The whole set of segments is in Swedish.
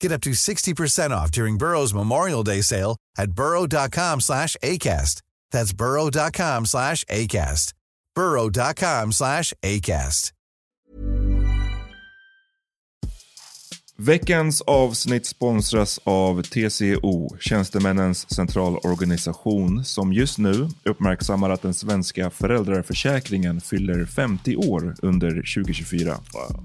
Get up to 60% off during Burrow's Memorial Day sale at burrow.com slash ACAST. That's burrow.com slash ACAST. burrow.com slash ACAST. Veckans avsnitt sponsras av TCO, Tjänstemännens centralorganisation, som just nu uppmärksammar att den svenska föräldraförsäkringen fyller 50 år under 2024. Wow.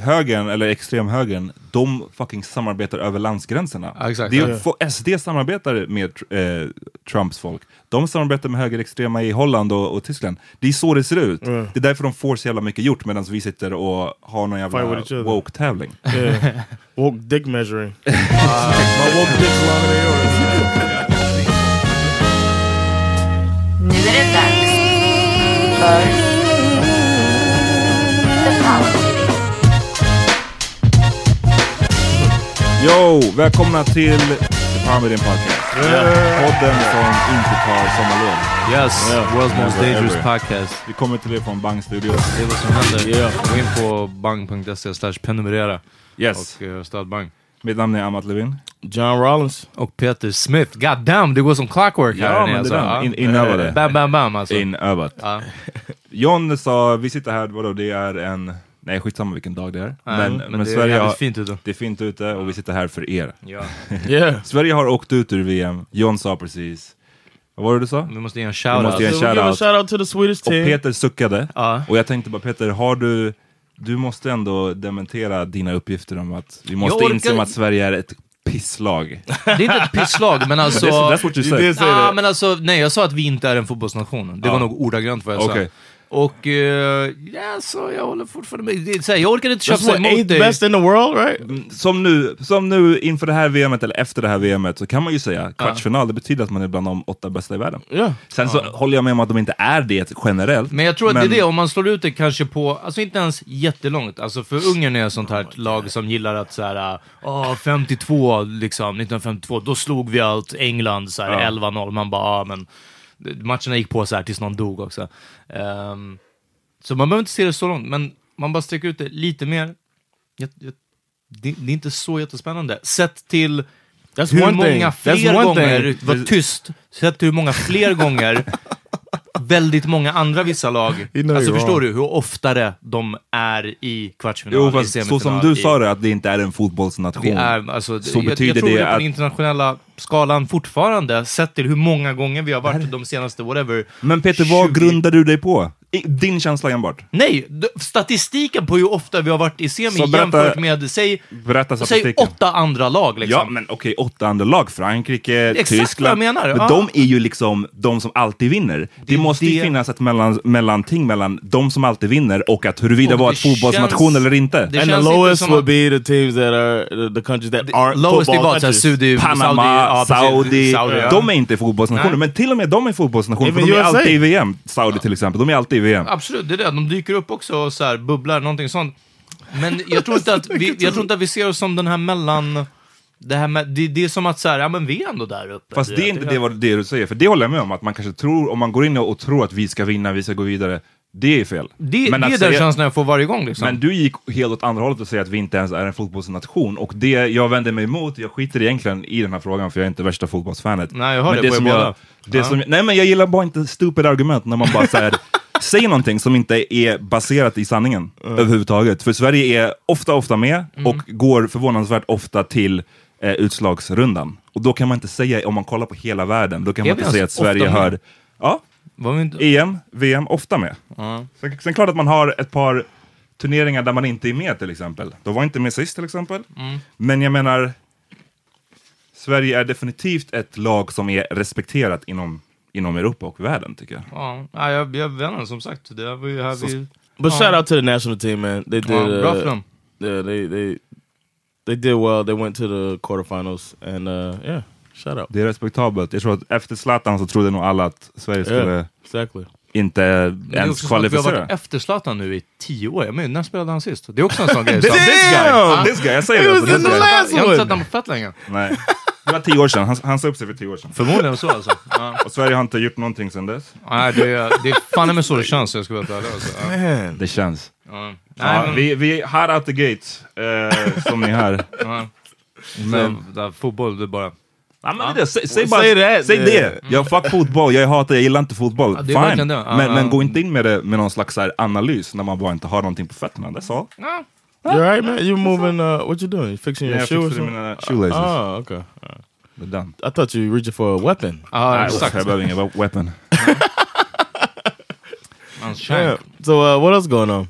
högern, eller extremhögern, de fucking samarbetar över landsgränserna. Ja, exakt, det är, ja. SD samarbetar med eh, Trumps folk. De samarbetar med högerextrema i Holland och, och Tyskland. Det är så det ser ut. Mm. Det är därför de får så jävla mycket gjort medan vi sitter och har någon jävla woke-tävling. Yeah. woke dick measuring. uh, My woke dick's longer than yours. Nu är det dags för The Power Yo! Välkomna till The Meeting Podcast. Yeah. Podden som inte tar sommarlov. Yes, yeah. world's most dangerous ever. podcast. Vi kommer till er från Bang Studios. Det är vad som händer. Yeah. Gå in på bang.se slash prenumerera. Yes. Och uh, stöd Bang. Mitt namn är Amat Levin. John Rollins. Och Peter Smith. God damn, det går som clockwork här. Ja, men alltså. det In, inövade. Bam, bam, bam alltså. Inövat. Ja. John sa, vi sitter här, vadå, det är en Nej, skitsamma vilken dag det är. men, men, men det Sverige är har, fint ute. Det är fint ute och vi sitter här för er. Ja. yeah. Sverige har åkt ut ur VM. John sa precis. Vad var det du sa? Vi måste ge en shoutout. Måste ge en shoutout. shout to the Swedish team. Och Peter suckade. Uh. Och jag tänkte bara Peter, har du du måste ändå dementera dina uppgifter om att vi måste orkar... inse att Sverige är ett pisslag. Det är inte ett pisslag, men alltså... that's, that's what you said. Ah, men alltså, nej, jag sa att vi inte är en fotbollsnation. Det ah. var nog ordagrant vad jag okay. sa. Och eh, ja, så jag håller fortfarande med. Det är så här, jag orkar inte what emot dig. best in the world, right? Som nu, som nu inför det här VMet, eller efter det här VMet, så kan man ju säga kvartsfinal, det betyder att man är bland de åtta bästa i världen. Yeah. Sen så håller jag med om att de inte är det generellt. Men jag tror att det är det, om man slår ut det kanske på, alltså inte ens jättelångt, alltså för Ungern är ett sånt här lag som gillar att såhär, åh 52 liksom, 1952, då slog vi allt England såhär 11-0, man bara, ja men matcherna gick på så här tills någon dog också. Ehm, så man behöver inte se det så långt, men man bara sträcker ut det lite mer. Jag, jag, det, det är inte så jättespännande. Sett till That's hur många thing. Fler gånger, var tyst, sett till hur många fler gånger väldigt många andra vissa lag, alltså förstår du hur oftare de är i kvartsfinal, Jo, i fast så semifinal, som du i, sa det, att det inte är en fotbollsnation. det är, alltså, Så jag, betyder jag tror det det på att- den internationella skalan fortfarande, sett till hur många gånger vi har varit de senaste, whatever, Men Peter, vad 20 grundar du dig på? I, din känsla enbart? Nej, statistiken på hur ofta vi har varit i semi Så berätta- jämfört med, säg, Berätta säg åtta andra lag liksom. Ja, men okej, åtta andra lag. Frankrike, Exakt Tyskland. vad jag menar, Men ja. de är ju liksom de som alltid vinner. Det, är måste ju det- finnas ett mellan, mellanting mellan de som alltid vinner och att huruvida Och var det ett fotbollsnation känns- eller inte. det And the lowest would be the teams that are the, countries that aren't Lowest det football var countries. Saudi, Panama. Saudi, Saudi ja. de är inte fotbollsnationer. Nej. Men till och med de är fotbollsnationer, för de är alltid i VM. Saudi till exempel, de är alltid i VM. Absolut, det är det. De dyker upp också och så här, bubblar, någonting sånt. Men jag tror inte att vi, jag tror inte att vi ser oss som den här mellan... Det, här med, det, det är som att så här, ja men vi är ändå där uppe. Fast det är inte det, vad- det du säger, för det håller jag med om. Att man kanske tror, om man går in och tror att vi ska vinna, vi ska gå vidare, det är fel. Det, Men det är den känslan jag får varje gång liksom. Men du gick helt åt andra hållet och säger att vi inte ens är en fotbollsnation. Och det jag vänder mig emot, jag skiter egentligen i den här frågan för jag är inte värsta fotbollsfanet. Nej, jag hör men det på er som jag, det Ja. som, Nej men jag gillar bara inte stupid argument när man bara säger Säg någonting som inte är baserat i sanningen överhuvudtaget. För Sverige är ofta, ofta med Mm. och går förvånansvärt ofta till eh, utslagsrundan. Och då kan man inte säga, om man kollar på hela världen, då kan Är man vi inte säga att ofta Sverige med? hör... Ja, Var vi inte... EM, VM, ofta med. Sen, sen klart att man har ett par turneringar där man inte är med till exempel. De var inte med sist till exempel. Men jag menar, Sverige är definitivt ett lag som är respekterat inom, inom Europa och världen tycker jag. Ja, ja, jag, jag vet inte, som sagt. Det var ju här vi... But Ja. shout out to the national team, man. They did. Ja, bra uh, för dem. Yeah, they they they did well. They went to the quarterfinals, and uh, yeah, shout out. Det är respektabelt. Jag tror att efter Zlatan så trodde nog alla att Sverige skulle Yeah, exactly. inte ens att vi har kvalificera. varit efter Zlatan nu i tio år. Jag menar, när spelade han sist? Det är också en sån grej. Som- this guy! This guy, jag säger det. Alltså, this guy. Jag har inte sett honom på fett länge. Nej. Det var tio år sedan. Han, han sa upp sig för tio år sedan. Förmodligen så alltså. Ja. Och Sverige har inte gjort någonting sedan dess. Nej, det, är- det är fan med så det känns, jag ska vara ärlig. Alltså. Ja. Det känns. Ja. Ja, vi, vi är hot out the gate, eh, som ni hör. ja. Men- där, fotboll, det är bara... Ja, men det är det. Säg, bara, that, säg yeah. det! Jag fuck fotboll, jag hatar, jag gillar inte fotboll. Ja, det Fine. det. Men, ja. men gå inte in med det med någon slags här, analys när man bara inte har någonting på fötterna. That's all. Ja. you alright, man? You moving? Uh, what you doing? You fixing your Jag shoe or fixade something? mina shoelaces. Oh, okay. Det är done. I thought you were reaching for a weapon. Ja, Nej, exakt. Jag behöver ingen weapon. Hans Yeah. So uh, what else going on?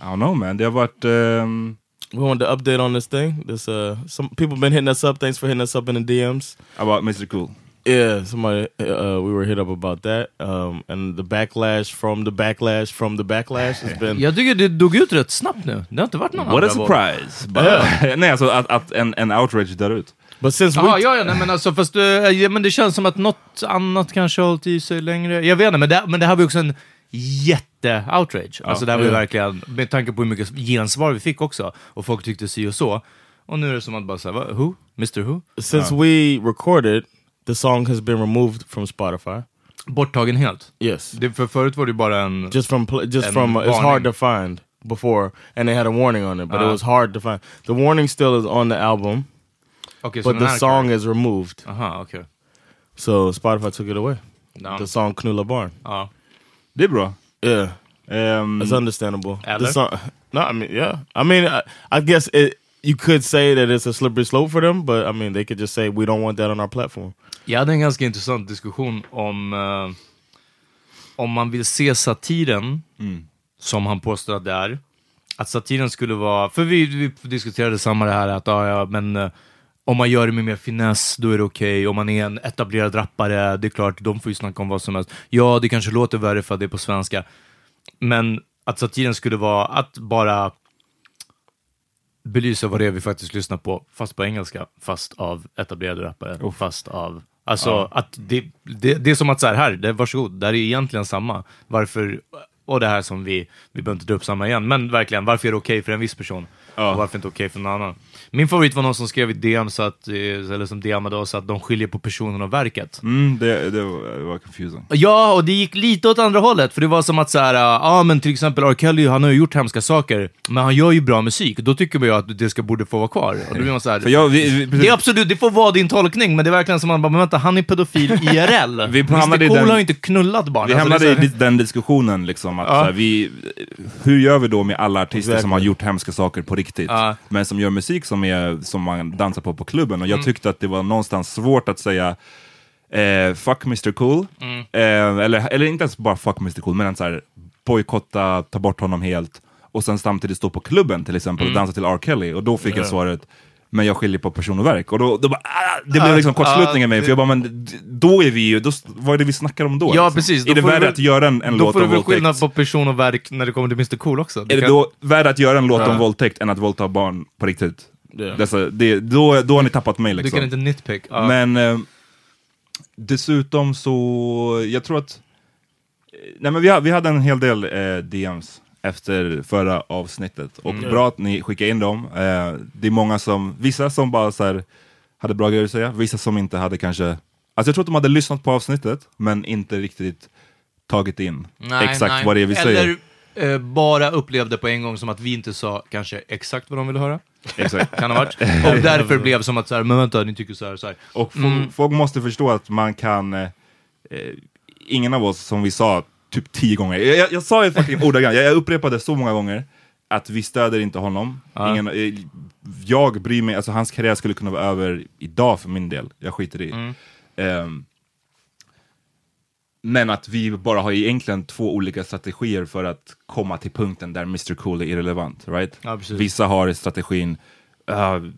I don't know man, det har varit... ehm, We wanted to update on this thing. This uh, some people been hitting us up. Thanks for hitting us up in the DMs. about Mr Cool. Yeah, somebody uh, we were hit up about that, um, and the backlash from the backlash from the backlash has been. Jag tycker det dog ut rätt snabbt nu. Det har inte varit någon What a andra våg. surprise! Bara- Nej, alltså att, att en, en outrage där ut. But since we Ja, ja, ja, nej, men alltså fast eh, ja, men det känns som att något annat kanske har hållit i sig längre. Jag vet inte, men det, men det här var ju också en jätte-outrage. Alltså det här var ju Ja. verkligen, med tanke på hur mycket gensvar vi fick också, och folk tyckte si och så. Och nu är det som att bara säga, who? Mr Who? since we recorded, the song has been removed from Spotify. Borttagen helt. Yes, Det, för förut var det bara en... just from just from uh, it's hard to find before, and they had a warning on it, but it Ah. was hard to find. The warning still is on the album, Okej, så but the song is removed. Aha, okej. So Spotify took it away. Ja. The song "Knulla Barn." Ja. Det är bra. Yeah, Ehm, it's understandable. The song, no, I mean, yeah, I mean, I, I guess it, you could say that it's a slippery slope for them, but I mean, they could just say we don't want that on our platform. Jag hade en ganska intressant diskussion om eh, om man vill se satiren, som han påstår att det är, att satiren skulle vara, för vi, vi diskuterade samma det här att ja, ja, men eh, om man gör det med mer finess, då är det okej. Om man är en etablerad rappare, det är klart, de får ju snacka om vad som helst. Ja, det kanske låter värre för att det är på svenska. men att satiren skulle vara att bara belysa vad det är vi faktiskt lyssnar på, fast på engelska, fast av etablerade rappare, och fast av Alltså att det, det, det är som att så här, här det, varsågod, det här är egentligen samma. Varför, och det här som vi, vi behöver inte dra upp samma igen, men verkligen, varför är det okej för en viss person? Och varför inte okej för någon annan? Min favorit var någon som skrev i DM, så att, eh, eller som DMade oss, att de skiljer på personen och verket. Mm, det, det, var, det var confusing. Ja, och det gick lite åt andra hållet, för det var som att så här, ja ah, men till exempel R. Kelly, han har ju gjort hemska saker, men han gör ju bra musik, då tycker man ju att det ska borde få vara kvar. Och då blir man så här, jag, vi, vi, det är absolut, det får vara din tolkning, men det är verkligen som att man bara, men vänta, han är pedofil IRL. Vi Mr Cool den- har ju inte knullat barn. Vi Alltså, hamnade i den diskussionen, liksom, att, så här, vi, hur gör vi då med alla artister som har gjort hemska saker på riktigt, Ja. men som gör musik som, är, som man dansar på på klubben? Och jag Mm. tyckte att det var någonstans svårt att säga eh, fuck Mr Cool, Mm. eh, eller, eller inte ens bara fuck Mr Cool, men så här, bojkotta, ta bort honom helt, och sen samtidigt stå på klubben till exempel Mm. och dansa till R. Kelly, och då fick jag svaret men jag skiljer på person och verk. Och då, då bara, ah, det blev liksom kortslutning i mig, för jag bara, men då är vi ju, då, vad är det vi snackar om då? Ja, liksom? precis. Då Är det du värre väl- att göra en, en Då låt får du om väl våldtäkt? skillnad på person och verk när det kommer till Mr Cool också. Det Är det kan- då värre att göra en låt om våldtäkt än att våldta barn på riktigt? Ja. Dessa, det, då, då har ni tappat mig Du liksom. kan inte nitpick. Ja. Men eh, dessutom så, jag tror att, nej men vi, vi hade en hel del eh, DMs efter förra avsnittet, och Mm. bra att ni skickade in dem. Eh, det är många som, vissa som bara så här, hade bra grejer att säga, vissa som inte hade kanske, alltså jag tror att de hade lyssnat på avsnittet, men inte riktigt tagit in Nej, exakt nej. vad det är vi säger. Eller eh, bara upplevde på en gång som att vi inte sa kanske exakt vad de ville höra. Exakt. Kan ha varit. Och därför blev som att så här, men vänta, ni tycker så här, så här. Och folk, Mm. folk måste förstå att man kan, eh, eh, ingen av oss som vi sa typ tio gånger, jag, jag, jag sa ju fucking ordagrant, jag, jag upprepade så många gånger att vi stöder inte honom. Ingen, eh, jag bryr mig, alltså hans karriär skulle kunna vara över idag för min del, jag skiter i. Mm. Ehm, men att vi bara har egentligen två olika strategier för att komma till punkten där Mr Cool är irrelevant. Right? Ja. Vissa har strategin, uh,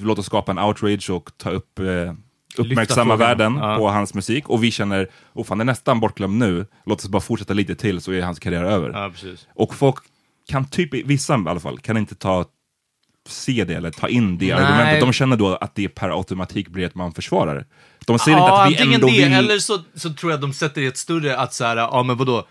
låt oss skapa en outrage och ta upp, uh, uppmärksamma världen Ja. på hans musik. Och vi känner, oh fan det är nästan bortglömd nu, låt oss bara fortsätta lite till så är hans karriär över. Ja. Och folk kan typ, vissa i alla fall, kan inte ta se det eller ta in det Nej. argumentet. De känner då att det per automatik blir att man försvarar det. De ser inte Ja, att vi ändå det, vill... eller så, så tror jag de sätter i ett större att så här, ja men vadå,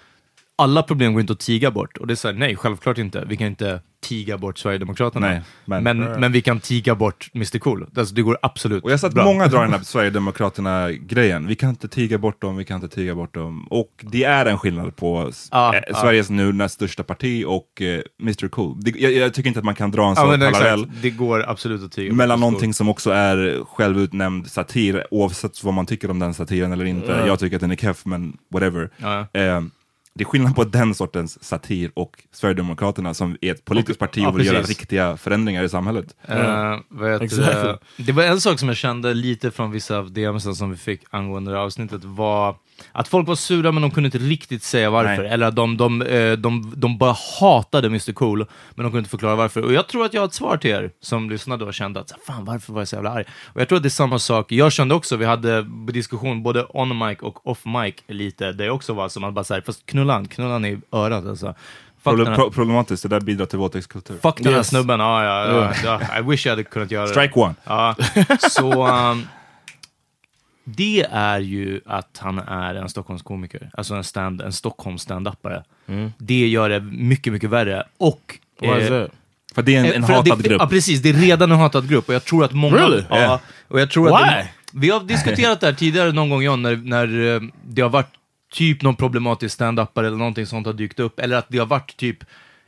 alla problem går inte att tiga bort. Och det är så här, nej, självklart inte. Vi kan inte tiga bort Sverigedemokraterna. Nej, men- men, men, vi kan tiga bort Mr Cool. Alltså, det går absolut Och jag har sett bra. många dra den här Sverigedemokraterna-grejen. Vi kan inte tiga bort dem, vi kan inte tiga bort dem. Och det är en skillnad på Ja, eh, ja. Sveriges nu näst största parti och eh, Mr Cool. Det, jag, jag tycker inte att man kan dra en Ja, sån är parallell det går absolut att tiga mellan någonting som också är självutnämnd satir, oavsett vad man tycker om den satiren eller inte. Jag tycker att den är keff, men whatever. Ja. Eh, det är skillnad på den sortens satir och Sverigedemokraterna som är ett politiskt parti Ja, och vill göra riktiga förändringar i samhället. Vad heter Exactly. det? det var en sak som jag kände lite från vissa av DMsen som vi fick angående det här avsnittet var att folk var sura men de kunde inte riktigt säga varför. Nej. Eller att de, de, eh, de, de bara hatade Mr Cool, men de kunde inte förklara varför. Och jag tror att jag har ett svar till er som lyssnade och kände att fan varför var jag så jävla arg? Och jag tror att det är samma sak. Jag kände också, vi hade diskussion både on mic och off mic lite, det också var som att bara säga fast knulla han, knulla han i örat alltså. Pro problematiskt, det där bidrar till våldtäktskultur. Fuck den här Yes. snubben, ja, ja, ja, ja. I wish jag hade kunnat göra det. Strike one! Ja, så um, det är ju att han är en Stockholmskomiker, alltså en, stand, en Stockholms standupare. Det gör det mycket, mycket värre. Och... Eh? För det är en, en hatad det, grupp. Ja, precis. Det är redan en hatad grupp och jag tror att många... Really? Ja, och jag tror att Why? det, Vi har diskuterat det här tidigare någon gång, John, när, när eh, det har varit typ någon problematisk stand-upare eller någonting sånt har dykt upp, eller att det har varit typ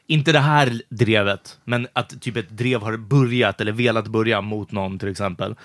inte det här drevet, men att typ ett drev har börjat eller velat börja mot någon till exempel.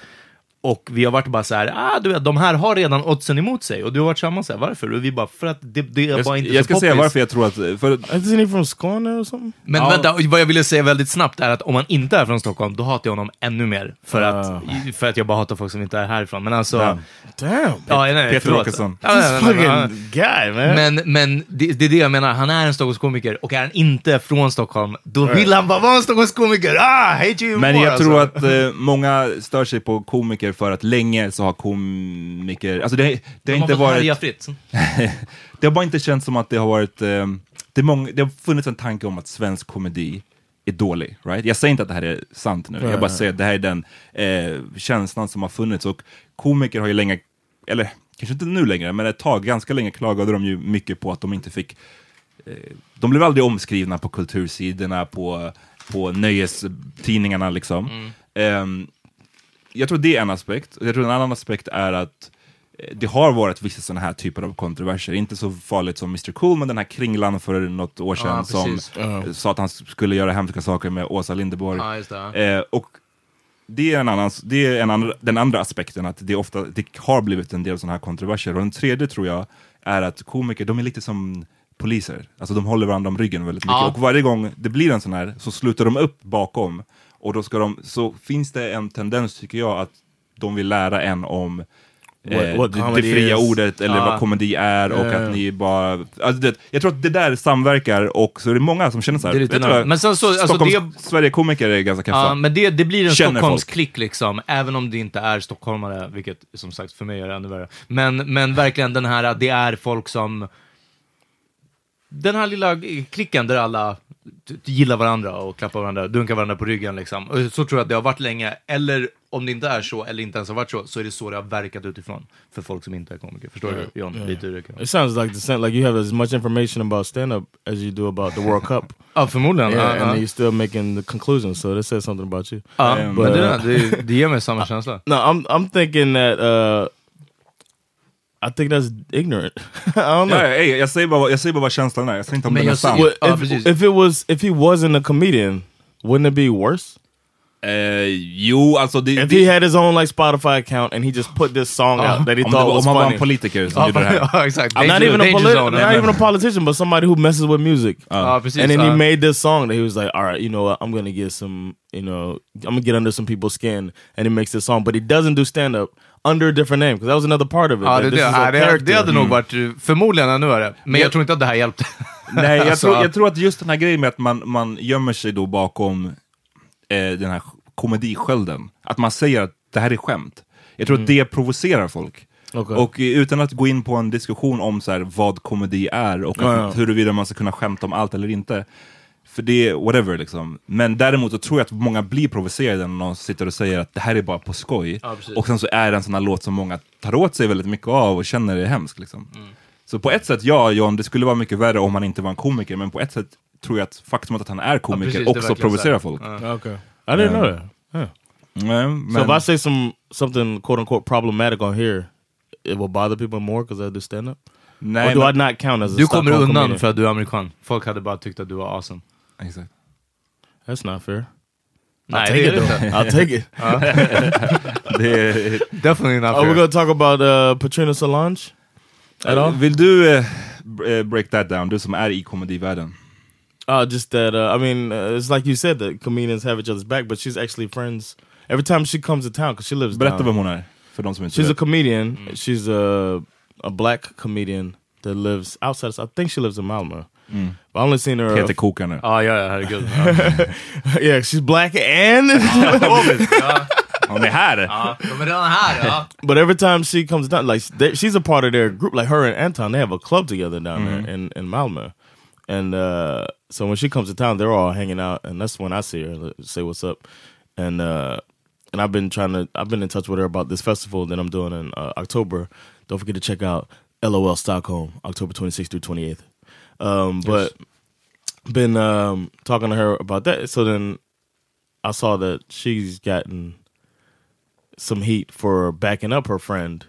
Och vi har varit bara så här, ah, du vet, de här har redan oddsen emot sig. Och du har varit samma så här, varför? Och vi bara, för att det, det är bara Jag, inte jag så ska säga poppis. varför jag tror att... För, Isn't he from Skåne or something? Men vänta, vad jag ville säga väldigt snabbt är att om man inte är från Stockholm, då hatar jag honom ännu mer. För, Ah. att, för att jag bara hatar folk som inte är härifrån. Men alltså... Ja. Damn. Ja, nej, Peter förlåt. Åkesson. Ja, nej, This nej, nej, nej. fucking guy, man. Men, men det, det är det jag menar, han är en Stockholmskomiker och är han inte från Stockholm, då vill han bara vara en Stockholmskomiker! Ah, hate you men more, jag tror alltså. att eh, många stör sig på komiker för att länge så har komiker... Alltså det, det De har inte varit... fritt. Det har bara inte känts som att det har varit eh, det, många, det har funnits en tanke om att svensk komedi är dålig. Right? Jag säger inte att det här är sant nu, jag bara säger att det här är den eh, känslan som har funnits. Och komiker har ju länge, eller kanske inte nu längre, men ett tag, ganska länge klagade de ju mycket på att de inte fick eh, de blev aldrig omskrivna på kultursidorna, på, på nöjestidningarna liksom. Ehm, jag tror det är en aspekt. Jag tror en annan aspekt är att eh, det har varit vissa sådana här typer av kontroverser. Inte så farligt som Mr Cool, men den här kringlan för något år sedan Ja, som eh, sa att han skulle göra hemska saker med Åsa Linderborg. Det. Eh, och det är, en annan, det är en andra, den andra aspekten, att det, ofta, det har blivit en del sådana här kontroverser. Och den tredje tror jag är att komiker, de är lite som poliser. Alltså de håller varandra om ryggen väldigt mycket. Ja. Och varje gång det blir en sån här så slutar de upp bakom. Och då ska de, så finns det en tendens tycker jag att de vill lära en om eh, What- what det, fria is. ordet eller Ja. vad komedi är och Ja. att ni bara... Alltså det, jag tror att det där samverkar och så är det många som känner så här. Det är. Men sen så- alltså Stockholms det- Sverige-komiker är ganska kaffa. Ja, men det, det blir en Stockholmsklick liksom, även om det inte är stockholmare, vilket som sagt för mig är det ännu värre. Men, men verkligen den här, det är folk som... Den här lilla klicken där alla gillar varandra och klappar varandra, dunkar varandra på ryggen liksom. Så tror jag att det har varit länge, eller om det inte är så, eller inte ens har varit så, så är det så det har verkat utifrån. För folk som inte är komiker. Förstår du John? Lite hur det kan It sounds like the same, like you have as much information about stand up as you do about the World Cup. Ja, förmodligen. Yeah, Ja, and ja. then you're still making the conclusions, so that says something about you. Ja, Um, men det, det, det ger mig samma känsla. No, I'm I'm thinking that uh I think that's ignorant. I don't know. Ja, ja, ey, jag, säger bara, vad- jag säger bara vad känslan är, jag säger inte om Men den är jag sann. ser- Ja, if, precis. if it was if he wasn't a comedian, wouldn't it be worse? Eh, jo, alltså det... If det he had his own like Spotify account and he just put this song out uh-huh. that he om, det, thought var- was om han var funny. en politiker som gjorde det här. ja, exakt. I'm not Danger- even a danger polit- zone. not uh-huh. even a politician, but somebody who messes with music. Oh, ja, precis. and then ja. he uh, made this song that he was like, all right, you know what, I'm gonna get some, you know, I'm gonna get under some people's skin, and he makes this song, but he doesn't do stand up under a different name because that was another part of it. Ja, det, det, ja, det, det hade nog varit eh, förmodligen ännu värre. Men jag tror inte att det här hjälpte. Nej, jag, tror, jag tror att just den här grejen med att man, man gömmer sig då bakom eh, den här komediskölden. Att man säger att det här är skämt. Jag tror att det provocerar folk. Okej. Och utan att gå in på en diskussion om så här, vad komedi är och Ja, ja. huruvida man ska kunna skämta om allt eller inte. För det är whatever liksom. Men däremot så tror jag att många blir provocerade när någon sitter och säger att det här är bara på skoj. Ja, precis. och sen så är det en sån här låt som många tar åt sig väldigt mycket av och känner är hemskt. Liksom. Mm. Så på ett sätt, ja John, det skulle vara mycket värre om han inte var en komiker, men på ett sätt tror jag att faktumet att han är komiker precis, det är också provocerar folk. Ja. Okay, I didn't know that. Yeah. Nej, So if men, I say some something quote unquote problematic on here, it will bother people more because I do stand up. nej, or do men, I not count as a Du kommer undan comedian? för att du är amerikan. Folk hade bara tyckt att du var awesome. Exakt. That's not fair. Nej, I'll take it är though. I'll take it. Det är, Definitely not Are we fair. gonna talk about uh, Patrina Solange at all? Vill du b- eh, break that down, du som är i komedivärlden? Uh, just that uh, I mean, uh, it's like you said that comedians have each other's back, but she's actually friends every time she comes to town because she lives Berätta down. vem hon är, för de som inte She's a vet. comedian. She's a a black comedian that lives outside. I think she lives in Malmö. But I only seen her. Peter Kokar nu. Ja, ja, ja, herregud. yeah, she's black and. Ja, Hon är här! ja, de är redan här. Ja. but every time she comes down, like they, she's a part of their group. Like her and Anton, they have a club together down there in in Malmö. And uh, so when she comes to town, they're all hanging out, and that's when I see her, say what's up. And uh, and I've been trying to, I've been in touch with her about this festival that I'm doing in uh, October. Don't forget to check out LOL Stockholm, October 26th through 28th. Um, But been um, talking to her about that. So then I saw that she's gotten some heat for backing up her friend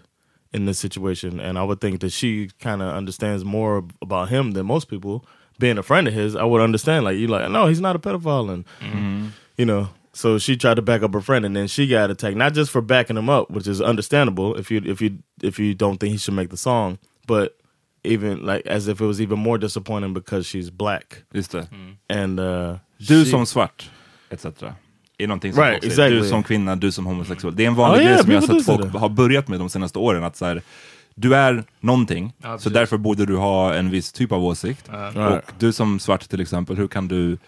in this situation, and I would think that she kind of understands more about him than most people. Being a friend of his, I would understand. Like you, like no, he's not a pedophile, and you know. So she tried to back up her friend, and then she got attacked. Not just for backing him up, which is understandable if you if you if you don't think he should make the song, but even like as if it was even more disappointing because she's black Just det. and uh, Du she- som svart, etc. Är någonting som Right, exactly. Du som kvinna, du som homosexuell. Det är en vanlig Oh, yeah, grej som jag har sett folk that. har börjat med de senaste åren. Att så här, du är någonting, Ja, så precis. därför borde du ha en viss typ av åsikt. Right. Och du som svart till exempel, hur kan du...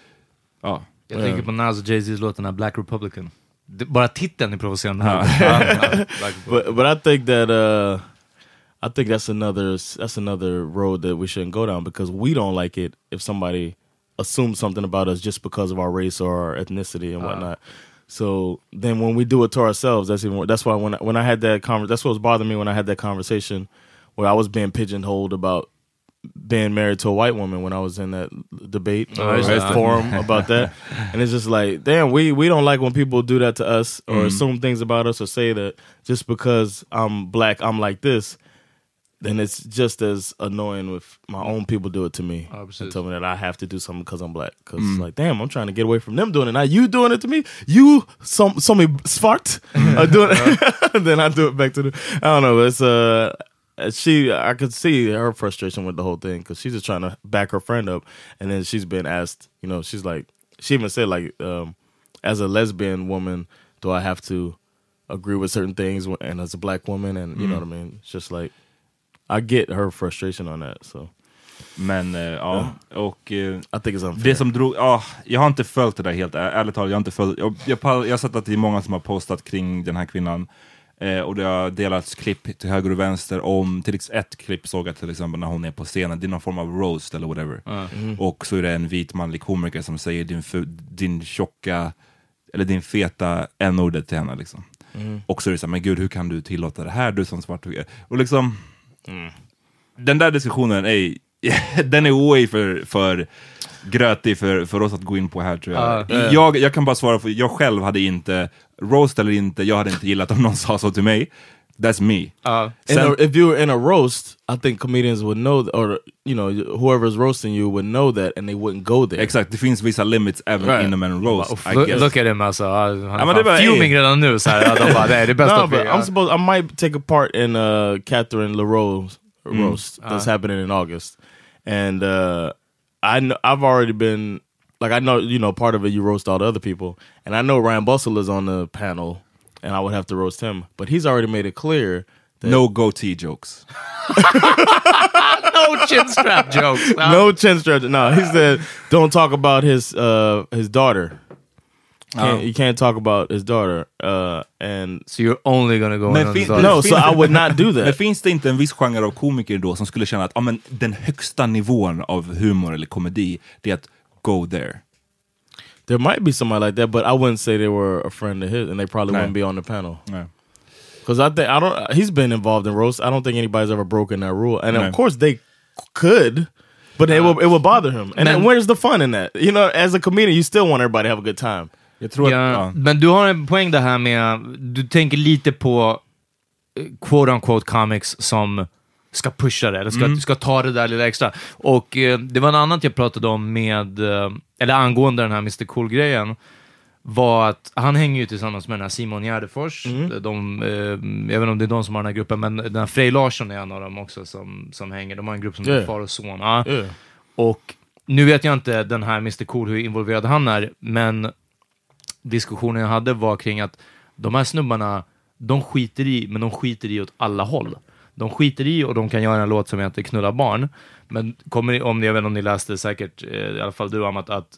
Ja, Jag tänker på Nas och Jay-Z's låt, den här Black Republican. Bara titeln är provocerande. Black Republican. but but I think that uh I think that's another that's another road that we shouldn't go down because we don't like it if somebody assumes something about us just because of our race or our ethnicity and whatnot. So then when we do it to ourselves, that's even that's why when I, when I had that conver- that's what was bothering me when I had that conversation where I was being pigeonholed about being married to a white woman when I was in that debate or that. forum about that, and it's just like, damn, we we don't like when people do that to us or Mm-hmm. assume things about us or say that just because I'm black, I'm like this. Then it's just as annoying if my own people do it to me and tell me that I have to do something because I'm black. Because like, damn, I'm trying to get away from them doing it. Now you doing it to me. You some some svart are doing it. then I do it back to the. I don't know. It's uh, she. I could see her frustration with the whole thing because she's just trying to back her friend up, and then she's been asked. You know, she's like, she even said like, um, as a lesbian woman, do I have to agree with certain things? And as a black woman, and you know what I mean. It's just like, I get her frustration on that. So Men eh, ja, och eh, I think it's unfair. det som drog, ja, jag har inte följt det där helt, ärligt talat, jag har inte följt, jag, jag, jag har sett att det är många som har postat kring den här kvinnan. Eh, och det har delats klipp till höger och vänster om, till ex- ett klipp såg jag till exempel när hon är på scenen, det är någon form av roast eller whatever. Och så är det en vit manlig komiker som säger din, din tjocka, eller din feta n-ordet till henne liksom. Och så är det så här, men gud hur kan du tillåta det här, du som svart? Och liksom, den där diskussionen är, den är way för, för grötig för, för oss att gå in på här tror jag. jag. Jag kan bara svara för, jag själv hade inte, roast eller inte, jag hade inte gillat om någon sa så till mig. That's me. Ja. In a, if you were in a roast, I think comedians would know, or you know, whoever's roasting you would know that, and they wouldn't go there. Exakt, det finns vissa limits även Right. inom en roast. Uff, I look, guess. look at him alltså. Han men är det fan var- fuming ey. redan nu. Så här. Ja, De bara, nej det är bäst No, but vi... I'm supposed I might take a part in uh Catherine LaRoe's Mm. roast that's happening in August, and uh I know I've already been like I know you know part of it you roast all the other people, and I know Ryan Bustle is on the panel, and I would have to roast him, but he's already made it clear that No goatee jokes. No chin strap jokes. Ja. no chin stretch. No, he said don't talk about his uh his daughter. Can't, You can't talk about his daughter, uh, and So you're only gonna go Men in on fin- no, so I would not do Men that. finns det inte en viss genre av komiker då som skulle känna att ah, men, den högsta nivån av humor eller komedi, det är att go there? There might be somebody like that, but I wouldn't say they were a friend of his, and they probably No. wouldn't be on the panel. Nej. Because I think I don't. He's been involved in roast. I don't think anybody's ever broken that rule, and No. of course they could, but it will it will bother him. And then where's the fun in that? You know, as a comedian, you still want everybody to have a good time. Jag tror Ja, att... Ja. Men du har en poäng det här med, du tänker lite på eh, quote unquote comics som ska pusha det, eller ska, ska ta det där lilla extra. Och eh, det var en annat jag pratade om med, eh, eller angående den här Mr Cool-grejen, var att han hänger ju tillsammans med den här Simon Gärdenfors. De, eh, jag vet inte om det är de som har den här gruppen, men den här Frej Larsson är en av dem också som, som hänger. De har en grupp som heter Yeah. Far och Son. Ja. Yeah. Och nu vet jag inte den här Mr Cool hur involverad han är, men diskussionen jag hade var kring att de här snubbarna, de skiter i, men de skiter i åt alla håll. De skiter i och de kan göra en låt som heter Knulla barn, men kommer ni, om ni, jag vet inte om ni läste säkert, eh, i alla fall du Amat, att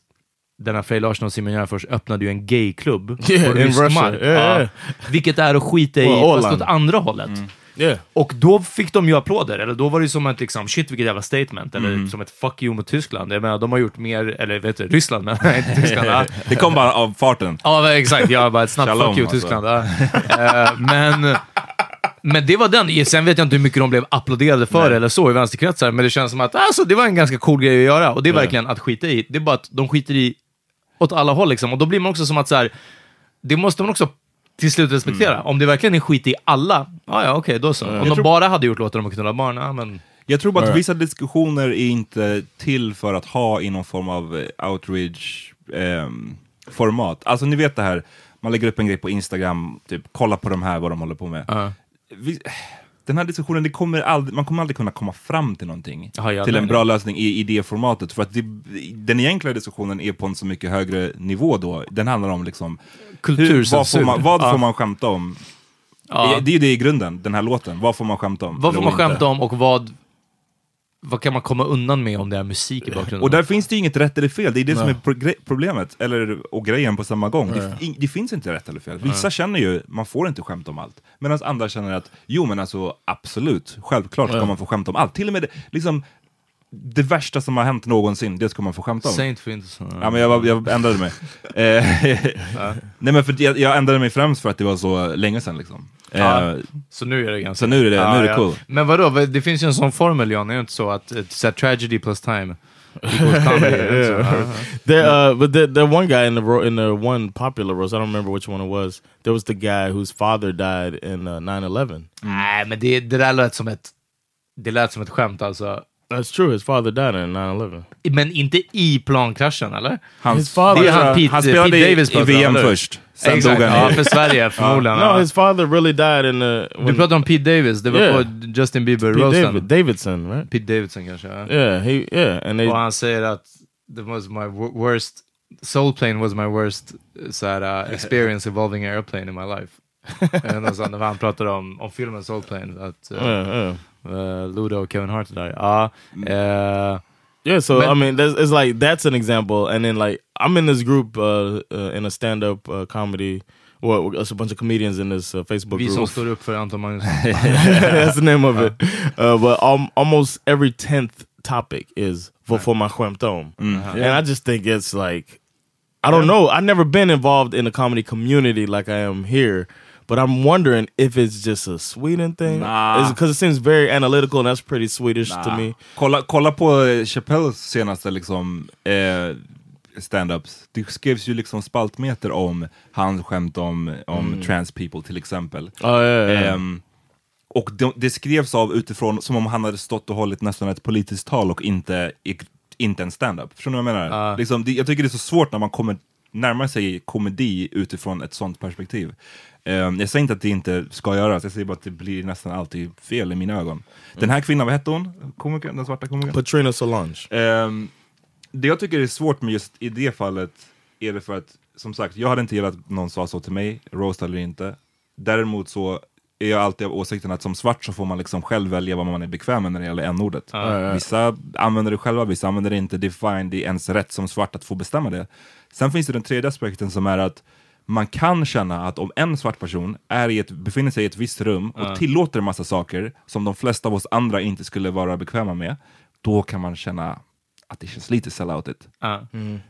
den här Frej Larsson och Simon Gärdenfors öppnade ju en gayklubb Yeah, på rysk mark. Yeah, yeah. Vilket är att skita i, Well, fast åt andra hållet. Yeah. Och då fick de ju applåder, eller då var det som ett liksom, shit vilket jävla statement, eller som ett fuck you mot Tyskland. Jag menar, de har gjort mer, eller vet du, Ryssland, men inte Tyskland. ja. Det kom bara av farten. Ja, exakt. Jag bara ett snabbt Shalom, fuck you alltså. Tyskland. Ja. Eh, men, men det var den. Sen vet jag inte hur mycket de blev applåderade för eller så i vänsterkretsar, men det känns som att alltså, det var en ganska cool grej att göra. Och det är verkligen att skita i. Det är bara att de skiter i åt alla håll liksom. Och då blir man också som att så här, det måste man också till slut respektera. Om det verkligen är skit i alla, ja ja okej, då så. Om de tror- bara hade gjort låtar om att knulla barn, ja men... Jag tror bara att vissa diskussioner är inte till för att ha i någon form av eh, outreach ehm, format. Alltså ni vet det här, man lägger upp en grej på Instagram, typ kolla på de här, vad de håller på med. Ja. Vi, den här diskussionen, det kommer aldrig, man kommer aldrig kunna komma fram till någonting. Ja, ja, till en bra lösning i, i det formatet. För att det, den egentliga diskussionen är på en så mycket högre nivå då. Den handlar om liksom, hur, vad, får man, vad Ja. får man skämta om? Ja. Det är ju det i grunden, den här låten. Vad får man skämta om? Vad får man skämta om och vad... vad kan man komma undan med om det är musik i bakgrunden? Och där finns det ju inget rätt eller fel, det är det som är pro- problemet, eller, och grejen på samma gång. Det, in, det finns inte rätt eller fel. Vissa känner ju, man får inte skämta om allt. Medan andra känner att, jo men alltså absolut, självklart ska man få skämta om allt. Till och med liksom, det värsta som har hänt någonsin, det ska man få skämta om. Säg inte. Ja, men jag, jag ändrade mig. Eh, Nej men för jag, jag ändrade mig främst för att det var så länge sedan liksom. Eh, Ja. Så nu är det ganska... Så nu är det- nu är det cool. Men vadå, vad- det finns ju en sån formel John, är det inte så att it's här, tragedy plus time? Ja. There, uh, but there, there one guy in the ro- in the one popular roast. I don't remember which one it was. There was the guy whose father died in uh, 9/11. Nej, men det, det där lät som ett... Det lät som ett skämt alltså. That's true. His father died in 9/11. Men inte i plankraschen, eller? hans, His father- Det är han Pete, han spelade Pete Davis i, i VM först, sen Exakt, dog han ja, i... för Sverige förmodligen. No, his father really died in the. Du pratar om Pete Davis, det var Yeah. på Justin Bieber Pete roasten. David, Davidson, right? Pete Davidson kanske? Ja. Yeah, he yeah, and they Och han säger att det was my wo- worst, Soul Plane was my worst så här, uh, experience involving airplane in my life. Han pratade om, om filmen Soul Plane, att uh, yeah, yeah. Uh, Ludo och Kevin Hart där. Ja, eh, Yeah, so But- I mean, that's, it's like that's an example, and then like I'm in this group uh, uh, in a stand-up uh, comedy. Well, it's a bunch of comedians in this uh, Facebook vi group. som står upp för Anton Magnusson. That's the name of it. Uh, but al- almost every tenth topic is for for my skämt om. and I just think it's like I don't know. I've never been involved in a comedy community like I am here. But I'm wondering if it's just a Sweden thing, Nah. because it seems very analytical, and that's pretty Swedish to me. Kolla, kolla på eh, Chappelles senaste liksom, eh, stand-ups. Det skrevs ju liksom spaltmeter om hans skämt om, om trans people till exempel. Oh yeah, yeah. Ehm, och det, det skrevs av utifrån som om han hade stått och hållit nästan ett politiskt tal och inte, inte en stand-up. Förstår ni vad jag menar? Liksom, det, jag tycker det är så svårt när man kommer närma sig komedi utifrån ett sånt perspektiv. Ehm, jag säger inte att det inte ska göras, jag säger bara att det blir nästan alltid fel i mina ögon. Den här kvinnan, vad hette hon? Komikern, den svarta komikern? Patrina Solange. Ehm, det jag tycker är svårt med just i det fallet är det för att, som sagt, jag hade inte gillat att någon sa så till mig, roast eller inte. Däremot så är jag alltid av åsikten att som svart så får man liksom själv välja vad man är bekväm med när det gäller n-ordet. Vissa använder det själva, vissa använder det inte. Det är fine, det är ens rätt som svart att få bestämma det. Sen finns det den tredje aspekten som är att man kan känna att om en svart person är i ett, befinner sig i ett visst rum och tillåter en massa saker som de flesta av oss andra inte skulle vara bekväma med, då kan man känna att det känns lite selloutigt. Ja.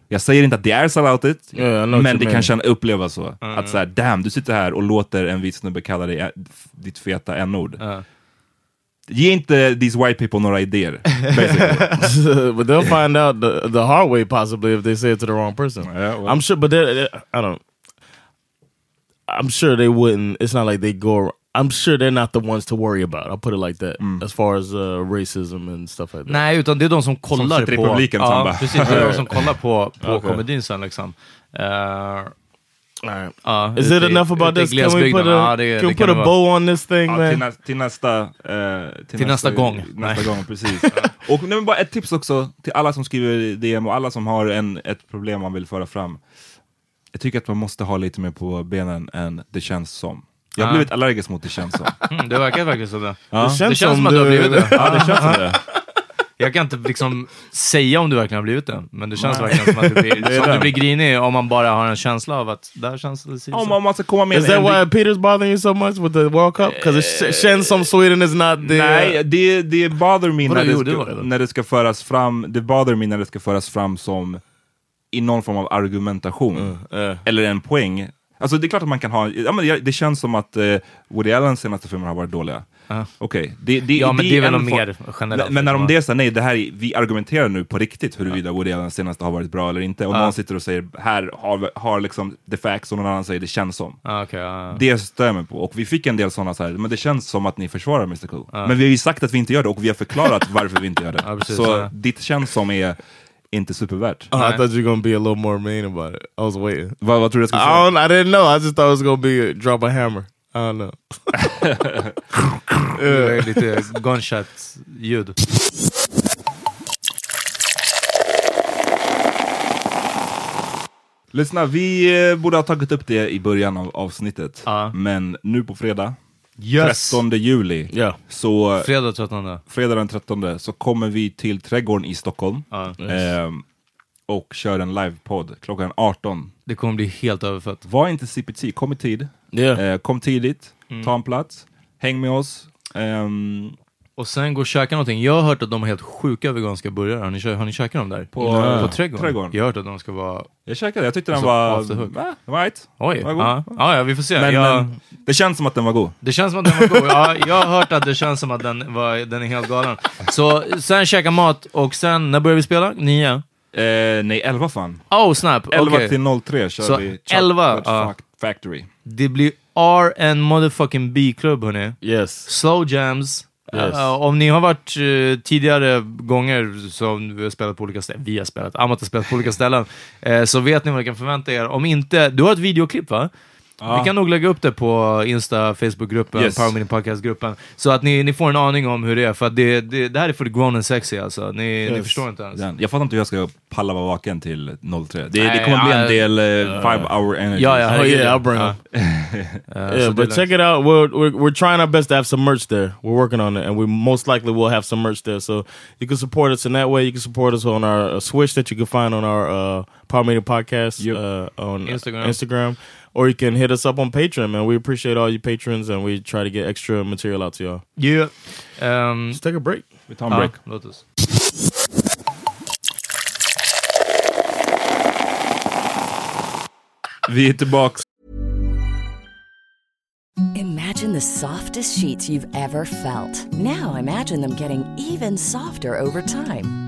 Jag säger inte att det är selloutigt, Yeah, men det kan känna, upplevas så. Att såhär, damn, du sitter här och låter en vit snubbe kalla dig ä- ditt feta n-ord. Ja. Ge inte these white people några idéer. but they'll find out the the hard way possibly if they say it to the wrong person. Yeah, well. I'm sure, but I don't. I'm sure they wouldn't. It's not like they go. I'm sure they're not the ones to worry about. I'll put it like that. As far as uh, racism and stuff like that. Nej, utan det är de som kollar sitter i på... publiken som ja, bara- precis. Det är de som kollar på, på Okej. komedin sen liksom. Eh, All right. ja, Is ute it i- enough about i this? Can we put a, Ja, det- can we put a vara. bow on this thing, Ja, man? till, nä, till nästa... eh, Till nästa gång. Nästa gång, precis. och nej, men bara ett tips också till alla som skriver DM och alla som har en, ett problem man vill föra fram. Jag tycker att man måste ha lite mer på benen än det känns som. Jag har blivit allergisk mot det känns som. Mm, det verkar faktiskt som det. Ja. Det känns Det känns som att du- har blivit det. Ja, det känns som det. Jag kan inte liksom säga om du verkligen har blivit det, men det känns verkligen som att du blir, som du blir grinig om man bara har en känsla av att där känns det si- Om, så. man ska komma med Is that why Peter's bothering you so much with the World Cup? Because it känns som Sweden is not there. Nej, det, det bother me när det, ska, när det ska föras fram, det bother me när det ska föras fram som i någon form av argumentation. eh. Eller en poäng. Alltså det är klart att man kan ha, ja, men det, det känns som att uh, Woody Allens senaste filmer har varit dåliga. Okej, det, det, Ja, men det är väl mer generellt, Men när de liksom, det är så här, nej det här, är- vi argumenterar nu på riktigt huruvida Woody Allens senaste har varit bra eller inte. Och någon sitter och säger, här har, har liksom the facts, och någon annan säger det känns som. Ah, okej, ja. Det mig på. Och vi fick en del sådana så här, men det känns som att ni försvarar Mr Cool. Men vi har ju sagt att vi inte gör det och vi har förklarat varför vi inte gör det. Ja, precis, så ja. ditt känns som är inte supervärt. Oh, I thought you were gonna be a little more mean about it. I was waiting. Vad, vad tror du jag skulle I säga? don't. I didn't know. I just thought it was gonna be a, drop a hammer. I don't know. Lite gunshot-ljud. Lyssna, vi eh, borde ha tagit upp det i början av avsnittet. Ja. Men nu på fredag, Yes! 13 juli, Yeah. så Fredag 13. fredag den 13 så kommer vi till Trädgården i Stockholm Ja. ehm, och kör en livepodd klockan 18. Det kommer bli helt överfött. Var inte CPT, kom i tid. Yeah. Eh, kom tidigt, Mm. ta en plats, häng med oss. Ehm, Och sen gå och käka någonting. Jag har hört att de har helt sjuka veganska burgare. Har ni, har ni käkat dem där? På- på trädgården? Trädgården. Jag har hört att de ska vara... jag käkade, jag tyckte den Alltså, var... var right. Oj! Var god. Ja, ja, ja, vi får se. Men, jag, men det känns som att den var god. Det känns som att den var god. Ja, jag har hört att det känns som att den, var, den är helt galen. Så sen käka mat och sen, när börjar vi spela? Nio? Eh, nej, 11 fan. Oh snap! 11 Okej. till 03 kör Så vi 11, Chocolate ja. Fac- Factory. Det blir RN motherfucking B-klubb hörni. Yes. Slow jams. Yes. Uh, om ni har varit uh, tidigare gånger som vi har spelat på olika ställen, vi har spelat, Amat har spelat på olika ställen, uh, så vet ni vad ni kan förvänta er. Om inte, du har ett videoklipp va? Vi kan nog lägga upp det på Insta, Facebookgruppen, Yes. Power Mini Podcast-gruppen, så att ni, ni får en aning om hur det är, för att det, det, det här är för grown and sexy alltså. Ni, ni Yes. förstår inte ens. Den. Jag fattar inte hur jag ska palla vara vaken till 03. Det, det Nej, kommer bli ja, en del uh, five hour energy. Ja, ja, Oh yeah, I'll bring Ja. them. Eh, Yeah, but det check it out. We're, we're we're trying our best to have some merch there. We're working on it, and we most likely will have some merch there. So you can support us in that way. You can support us on our uh, Switch that you can find on our uh, Power Media Podcast Yep. uh, on Instagram. Instagram, or you can hit us up on Patreon. Man, we appreciate all you patrons, and we try to get extra material out to y'all. Yeah. Ehm, Let's take a break. Vi tar en break. Ja, låt oss. Vi är tillbaks. Imagine the softest sheets you've ever felt. Now imagine them getting even softer over time.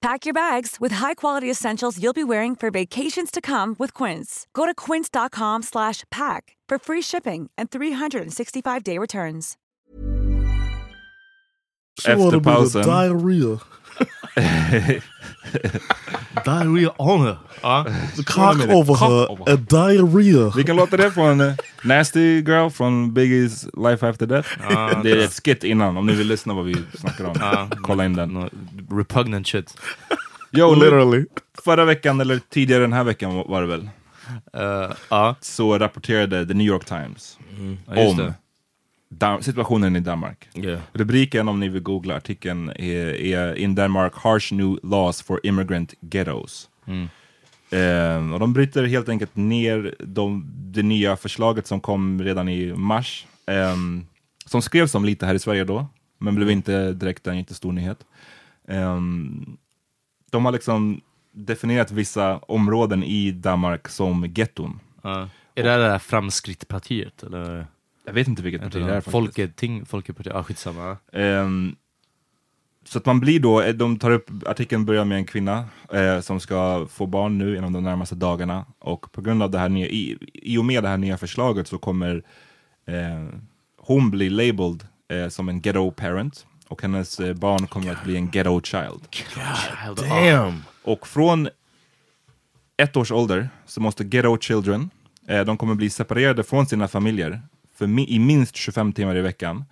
Pack your bags with high-quality essentials you'll be wearing for vacations to come with Quince. Go to quince.com slash pack for free shipping and 365-day returns. Efter pausen. diarrhea. Diarrhea on her. Ja. The cock over Cock her, over a diarrhea. Vilken låt är det från? eh, Nasty Girl från Biggies Life After Death? det är ett skit innan, om ni vill lyssna vad vi snackar om. Kolla in den. Ah, no, repugnant shit. Jo, Literally. Förra veckan, eller tidigare den här veckan var det väl, Uh, ja, så rapporterade The New York Times ja, just om. Dam- situationen i Danmark. Yeah. Rubriken, om ni vill googla artikeln, är, är In Denmark, harsh new laws for immigrant ghettos. Eh, och de bryter helt enkelt ner de, det nya förslaget som kom redan i mars, eh, som skrevs om lite här i Sverige då, men blev inte direkt en jättestor nyhet. Eh, de har liksom definierat vissa områden i Danmark som getton. Ja. Är det det där Framskrittpartiet? Eller? Jag vet inte vilket parti det är. Folketing, Folkepartiet? Ja, skitsamma. Ehm, så att man blir då, eh, de tar upp, artikeln börjar med en kvinna eh, som ska få barn nu inom de närmaste dagarna och på grund av det här nya, i, i och med det här nya förslaget så kommer eh, hon bli labeled eh, som en ghetto parent och hennes eh, barn kommer att bli en ghetto child. Damn. Och från ett års ålder så måste ghetto children, eh, de kommer bli separerade från sina familjer för mi i minst 25 timmar i veckan.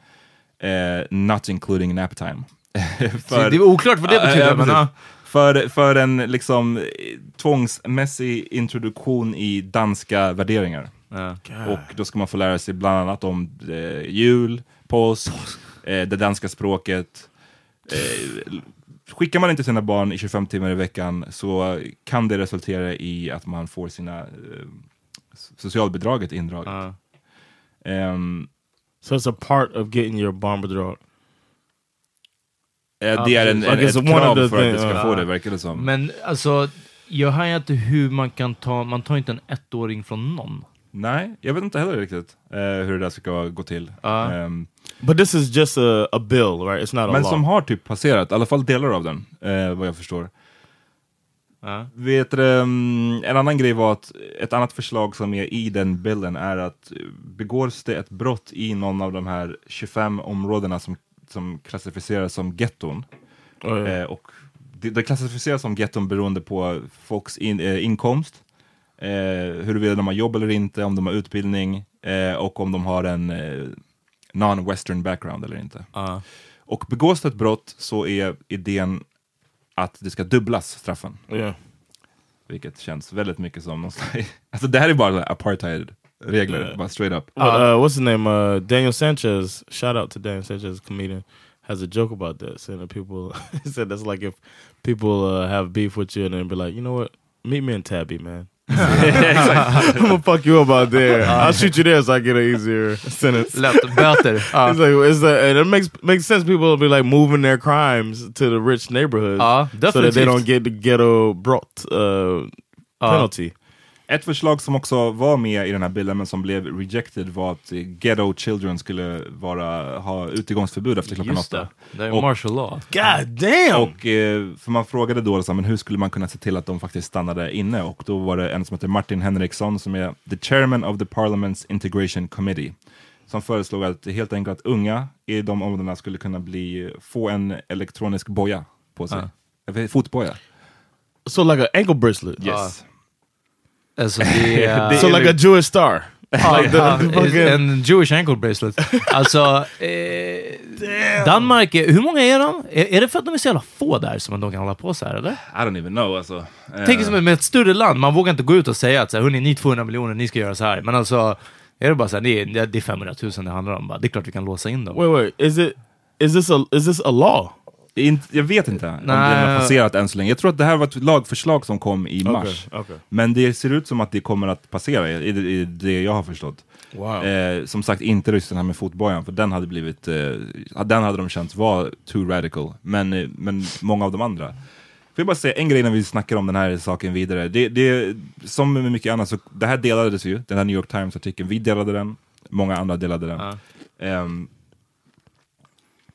Eh, not including nap time. Det är oklart vad det betyder, ja, men ja. för, för en liksom tvångsmässig introduktion i danska värderingar. Ja. Och då ska man få lära sig bland annat om eh, jul, påsk, eh, det danska språket. Eh, skickar man inte sina barn i 25 timmar i veckan så kan det resultera i att man får sina eh, socialbidraget indraget. Ja. Ehm, So it's a part of getting your barnbidrag. eh, det är en, en, ett krav för att du ska få det, verkar det som. Men alltså, jag har inte hur man kan ta, man tar inte en ettåring från någon. Nej, jag vet inte heller riktigt eh, hur det där ska gå till. Ja. Ehm, But this is just a, a bill, right? It's not a men law. som har typ passerat, i alla fall delar av den, eh, vad jag förstår. Ja. Vet du, mm, en annan grej var att ett annat förslag som är i den bilden är att eh, begås det ett brott i någon av de här 25 områdena som, som klassificeras som getton, Oh, yeah. eh, och det, det klassificeras som getton beroende på folks in, eh, inkomst, eh, huruvida de har jobb eller inte, om de har utbildning eh, och om de har en eh, non-western background eller inte. Ja. Och begås det ett brott så är idén att det ska dubblas straffen. yeah. Vilket känns väldigt mycket som någon slags... Alltså det här är bara apartheid-regler, bara straight up. But, uh, what's his name? Uh, Daniel Sanchez. Shout out to Daniel Sanchez, comedian. Has a joke about that, saying that people. he said that's like if people uh, have beef with you and then be like, you know what? Meet me in Tabby, man. I'm gonna fuck you up out there. Uh, I'll shoot you there so I get an easier sentence. Lätt, böter. Ja. It's like it's like, and it makes makes sense. People will be like moving their crimes to the rich neighborhoods Ja, so that they don't get the ghetto brought uh, penalty. Ett förslag som också var med i den här bilden men som blev rejected var att ghetto children skulle vara, ha utegångsförbud efter klockan Just åtta. det. Det är Och- martial law. God damn! Och, eh, för man frågade då liksom, men hur skulle man kunna se till att de faktiskt stannade inne och då var det en som heter Martin Henriksson som är the chairman of the parliament's integration committee som föreslog att helt enkelt att unga i de områdena skulle kunna bli, få en elektronisk boja på sig. Uh. Fotboja. so like an ankle bracelet. Yes. Alltså det är... So like a Jewish star. Like the, the fucking- en Jewish ankle bracelet. Alltså, eh, Danmark, är, hur många är de? Är, är det för att de är så jävla få där som de kan hålla på så här eller? I don't even know alltså. Eh, Tänk som med ett större land, man vågar inte gå ut och säga att så här, hörni, ni är 200 miljoner, ni ska göra så här. Men alltså, är det bara så här, det är, det är 500 000 det handlar om. Bara, det är klart vi kan låsa in dem. Wait, wait. Is it? Is this a? Is this a law? Inte, jag vet inte om det Nej. har passerat än så länge. Jag tror att det här var ett lagförslag som kom i mars. Okay. Okay. Men det ser ut som att det kommer att passera i, i, i det jag har förstått. Wow. Eh, som sagt, inte just den här med fotbojan, för den hade blivit, eh, den hade de känt var too radical. Men, eh, men många av de andra. Får jag bara säga en grej när vi snackar om den här saken vidare. Det, det, som med mycket annat, så det här delades ju, den här New York Times-artikeln. Vi delade den, många andra delade den. Ja. Ehm,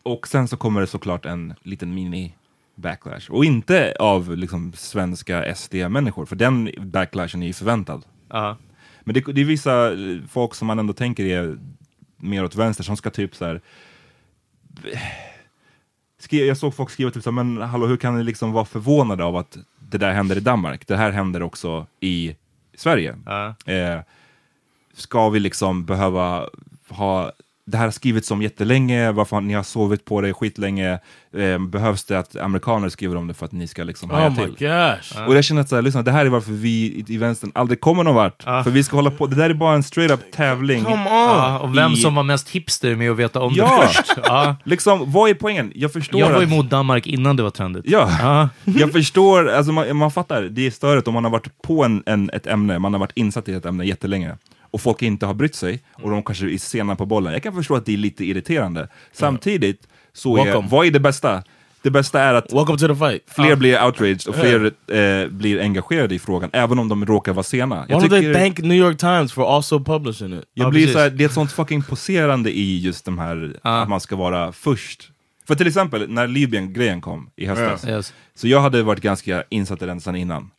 och sen så kommer det såklart en liten mini backlash. Och inte av liksom svenska SD-människor, för den backlashen är ju förväntad. Ja. Men det, det är vissa eh, folk som man ändå tänker är mer åt vänster som ska typ så här. Skri, jag såg folk skriva typ så här, men hallå hur kan ni liksom vara förvånade av att det där händer i Danmark? Det här händer också i Sverige. Ja. Eh, ska vi liksom behöva ha det här har skrivits om jättelänge, varför har ni har sovit på det skitlänge. Eh, behövs det att amerikaner skriver om det för att ni ska liksom haja Oh my till? gosh. Och jag känner att så här, lyssna, det här är varför vi i, i vänstern aldrig kommer någon vart. Ja. För vi ska hålla på, det där är bara en straight up tävling. Come on. Ja, och vem I- som var mest hipster med att veta om Ja. det först. Ja. Liksom, vad är poängen? Jag förstår Jag var att... emot Danmark innan det var trendigt. Ja, Ja. jag förstår, alltså man, man fattar, det är störigt om man har varit på en, en, ett ämne, man har varit insatt i ett ämne jättelänge och folk inte har brytt sig och de kanske är sena på bollen. Jag kan förstå att det är lite irriterande. Samtidigt, så är, vad är det bästa? Det bästa är att Welcome to the fight. fler blir outraged och fler eh, blir engagerade i frågan, även om de råkar vara sena. Why don't they thank New York Times for also publishing it? Jag Ja, blir precis. så här, det är ett sånt fucking poserande i just de här, att man ska vara först. För till exempel, när Libyen-grejen kom i höstas, Yes. så jag hade varit ganska insatt i den sedan innan.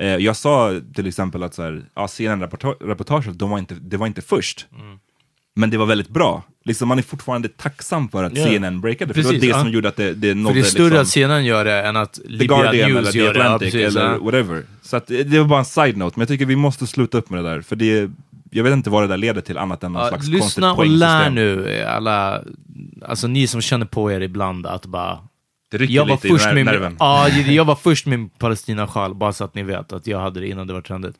Eh, jag sa till exempel att så här, ja, CNN-reportaget, de var inte, det var inte först. Mm. Men det var väldigt bra. Liksom, man är fortfarande tacksam för att Yeah. CNN breakade, för det var Precis, det ja. som gjorde att det, det För nådde det är större liksom, att CNN gör det än att The Guardian News eller The det. Atlantic precis, eller ja. whatever. Så att, det det var bara en side-note, men jag tycker vi måste sluta upp med det där. För det, jag vet inte vad det där leder till annat än någon Ja, slags lyssna konstigt och lär nu, alla, alltså ni som känner på er ibland att bara Det rycker Jag var, lite först i ner- med, nerven. ja, jag var först med Palestina-sjal, bara så att ni vet att jag hade det innan det var trendigt.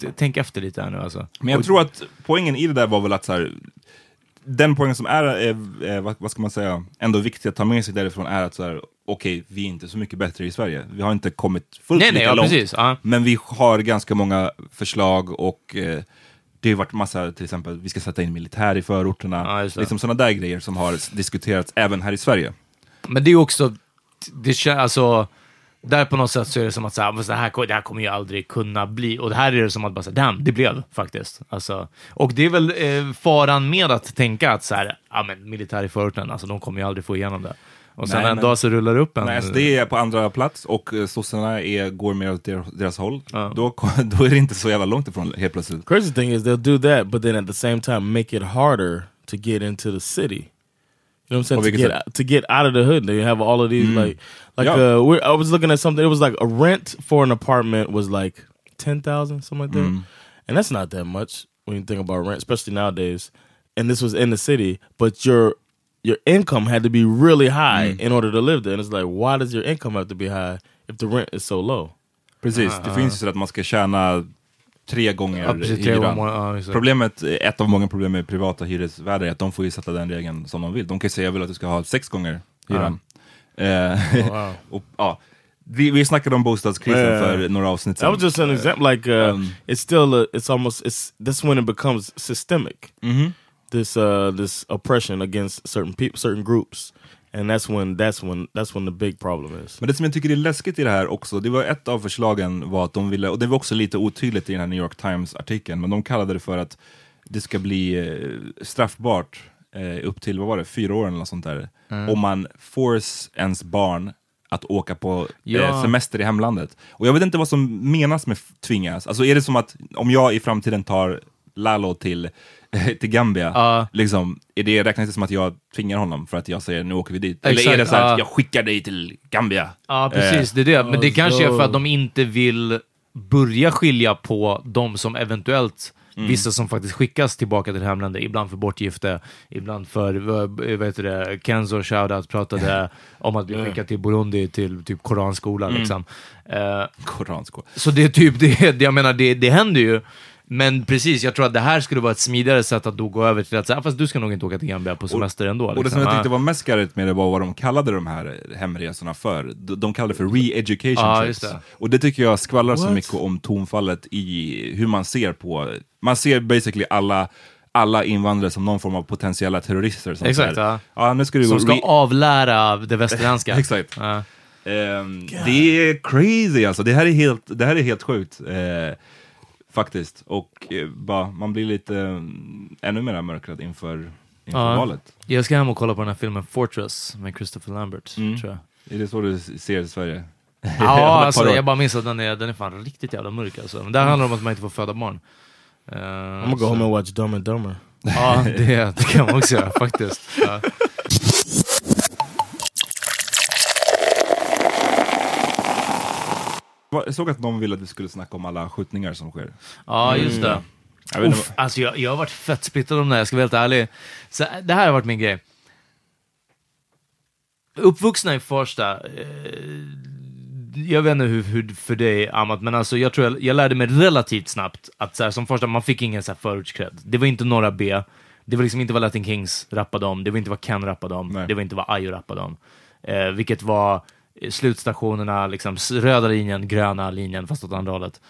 D- tänk efter lite här nu alltså. Men jag Och- tror att poängen i det där var väl att så här, den poängen som är, eh, eh, vad, vad ska man säga, ändå viktig att ta med sig därifrån är att så här, okej, vi är inte så mycket bättre i Sverige. Vi har inte kommit fullt Nej, nej, lika ja, långt. precis, ja. Men vi har ganska många förslag och eh, det har varit massa, till exempel, vi ska sätta in militär i förorterna. Ja, liksom sådana där grejer som har diskuterats även här i Sverige. Men det är ju också, det känns, alltså, där på något sätt så är det som att så här, så här, det här kommer ju aldrig kunna bli. Och här är det som att bara säga, damn, det blev faktiskt. Alltså, och det är väl eh, faran med att tänka att så här, ja men militär i förorten, alltså de kommer ju aldrig få igenom det. Och sen Nej, en men- dag så rullar det upp en... När SD är på andra plats och eh, sossarna är, går mer åt deras, håll, då, då är det inte så jävla långt ifrån helt plötsligt. Crazy thing is they'll do that, but then at the same time make it harder to get into the city. You know what I'm saying? To get to get out of the hood, they have all of these Mm. like like Yeah. uh, we're, I was looking at something. It was like a rent for an apartment was like ten thousand, something like that, Mm. and that's not that much when you think about rent, especially nowadays. And this was in the city, but your your income had to be really high Mm. in order to live there. And it's like, why does your income have to be high if the rent is so low? Precis, Ah. det finns ju så att man ska tjäna tre gånger Ja, precis, tre hyran. gånger, ja. Problemet, ett av många problem med privata hyresvärdar är att de får ju sätta den regeln som de vill. De kan ju säga jag vill att du ska ha sex gånger hyran. Eh, wow. och, ja. vi, vi snackade om bostadskrisen Yeah. för några avsnitt That was just an example. Like uh, Um, it's still a, it's almost it's that's when it becomes systemic. Mhm. This uh this oppression against certain people, certain groups, and that's when that's when that's when the big problem is. Men det som jag tycker är läskigt i det här också, det var ett av förslagen var att de ville, och det var också lite otydligt i den här New York Times-artikeln, men de kallade det för att det ska bli eh, straffbart eh, upp till, vad var det, fyra år eller något sånt där, Mm. om man force ens barn att åka på eh, Ja. semester i hemlandet. Och jag vet inte vad som menas med tvingas. Alltså är det som att om jag i framtiden tar Lalo till, till Gambia, Ja. liksom, är det, räknas det som att jag tvingar honom för att jag säger nu åker vi dit? Eller är Exakt, det så att ja. jag skickar dig till Gambia? Ja, precis. Det är det. Men det Oh, kanske är för att de inte vill börja skilja på de som eventuellt Vissa som faktiskt skickas tillbaka till hemlandet, ibland för bortgifte, ibland för, vad vad heter det, Kenzo shoutout pratade om att bli skickad till Burundi till typ koranskola liksom. Eh, Koranskola. så det är typ det, jag menar det, det händer ju. Men precis, jag tror att det här skulle vara ett smidigare sätt att då gå över till att säga, "Ah, fast du ska nog inte åka till Gambia på semester ändå. Och det liksom. som jag Ja. tyckte var mest skarrigt med det var vad de kallade de här hemresorna för. De, de kallade det för re-education Ja, trips. det. Och det tycker jag skvallrar så What? mycket om tonfallet i hur man ser på, man ser basically alla alla invandrare som någon form av potentiella terrorister. Som Exakt, så här, ja. ja. nu ska du Som ska avlära det västerländska. Exakt. Ja. Ehm, det är crazy alltså, det här är helt, det här är helt sjukt. Eh, faktiskt. Och eh, bara, man blir lite mm, ännu mer mörkrädd inför, inför Ja. valet. Jag ska hem och kolla på den här filmen Fortress med Christopher Lambert, Mm. tror jag. Är det så du ser i Sverige? Ja, par alltså, år. jag bara minns att den är, den är fan riktigt jävla mörk alltså. Men där handlar det om att man inte får föda barn. Uh, I'm gonna go home and watch Dumb and Dumber. Ja, det, det kan man också göra faktiskt. Ja. Jag såg att någon ville att vi skulle snacka om alla skjutningar som sker. Ja, just det. Jag vet inte Uff, alltså jag, jag har varit fett splittrad om det här, jag ska vara helt ärlig. Så, det här har varit min grej. Uppvuxna i Farsta, eh, jag vet inte hur, hur för dig Amat, men alltså jag tror jag, jag lärde mig relativt snabbt att så här, som första, man fick ingen så här. Det var inte några B, det var liksom inte vad Latin Kings rappade om, det var inte vad Ken rappade om, Nej. det var inte vad Ayo rappade om. Eh, vilket var slutstationerna, liksom röda linjen, gröna linjen, fast åt andra hållet.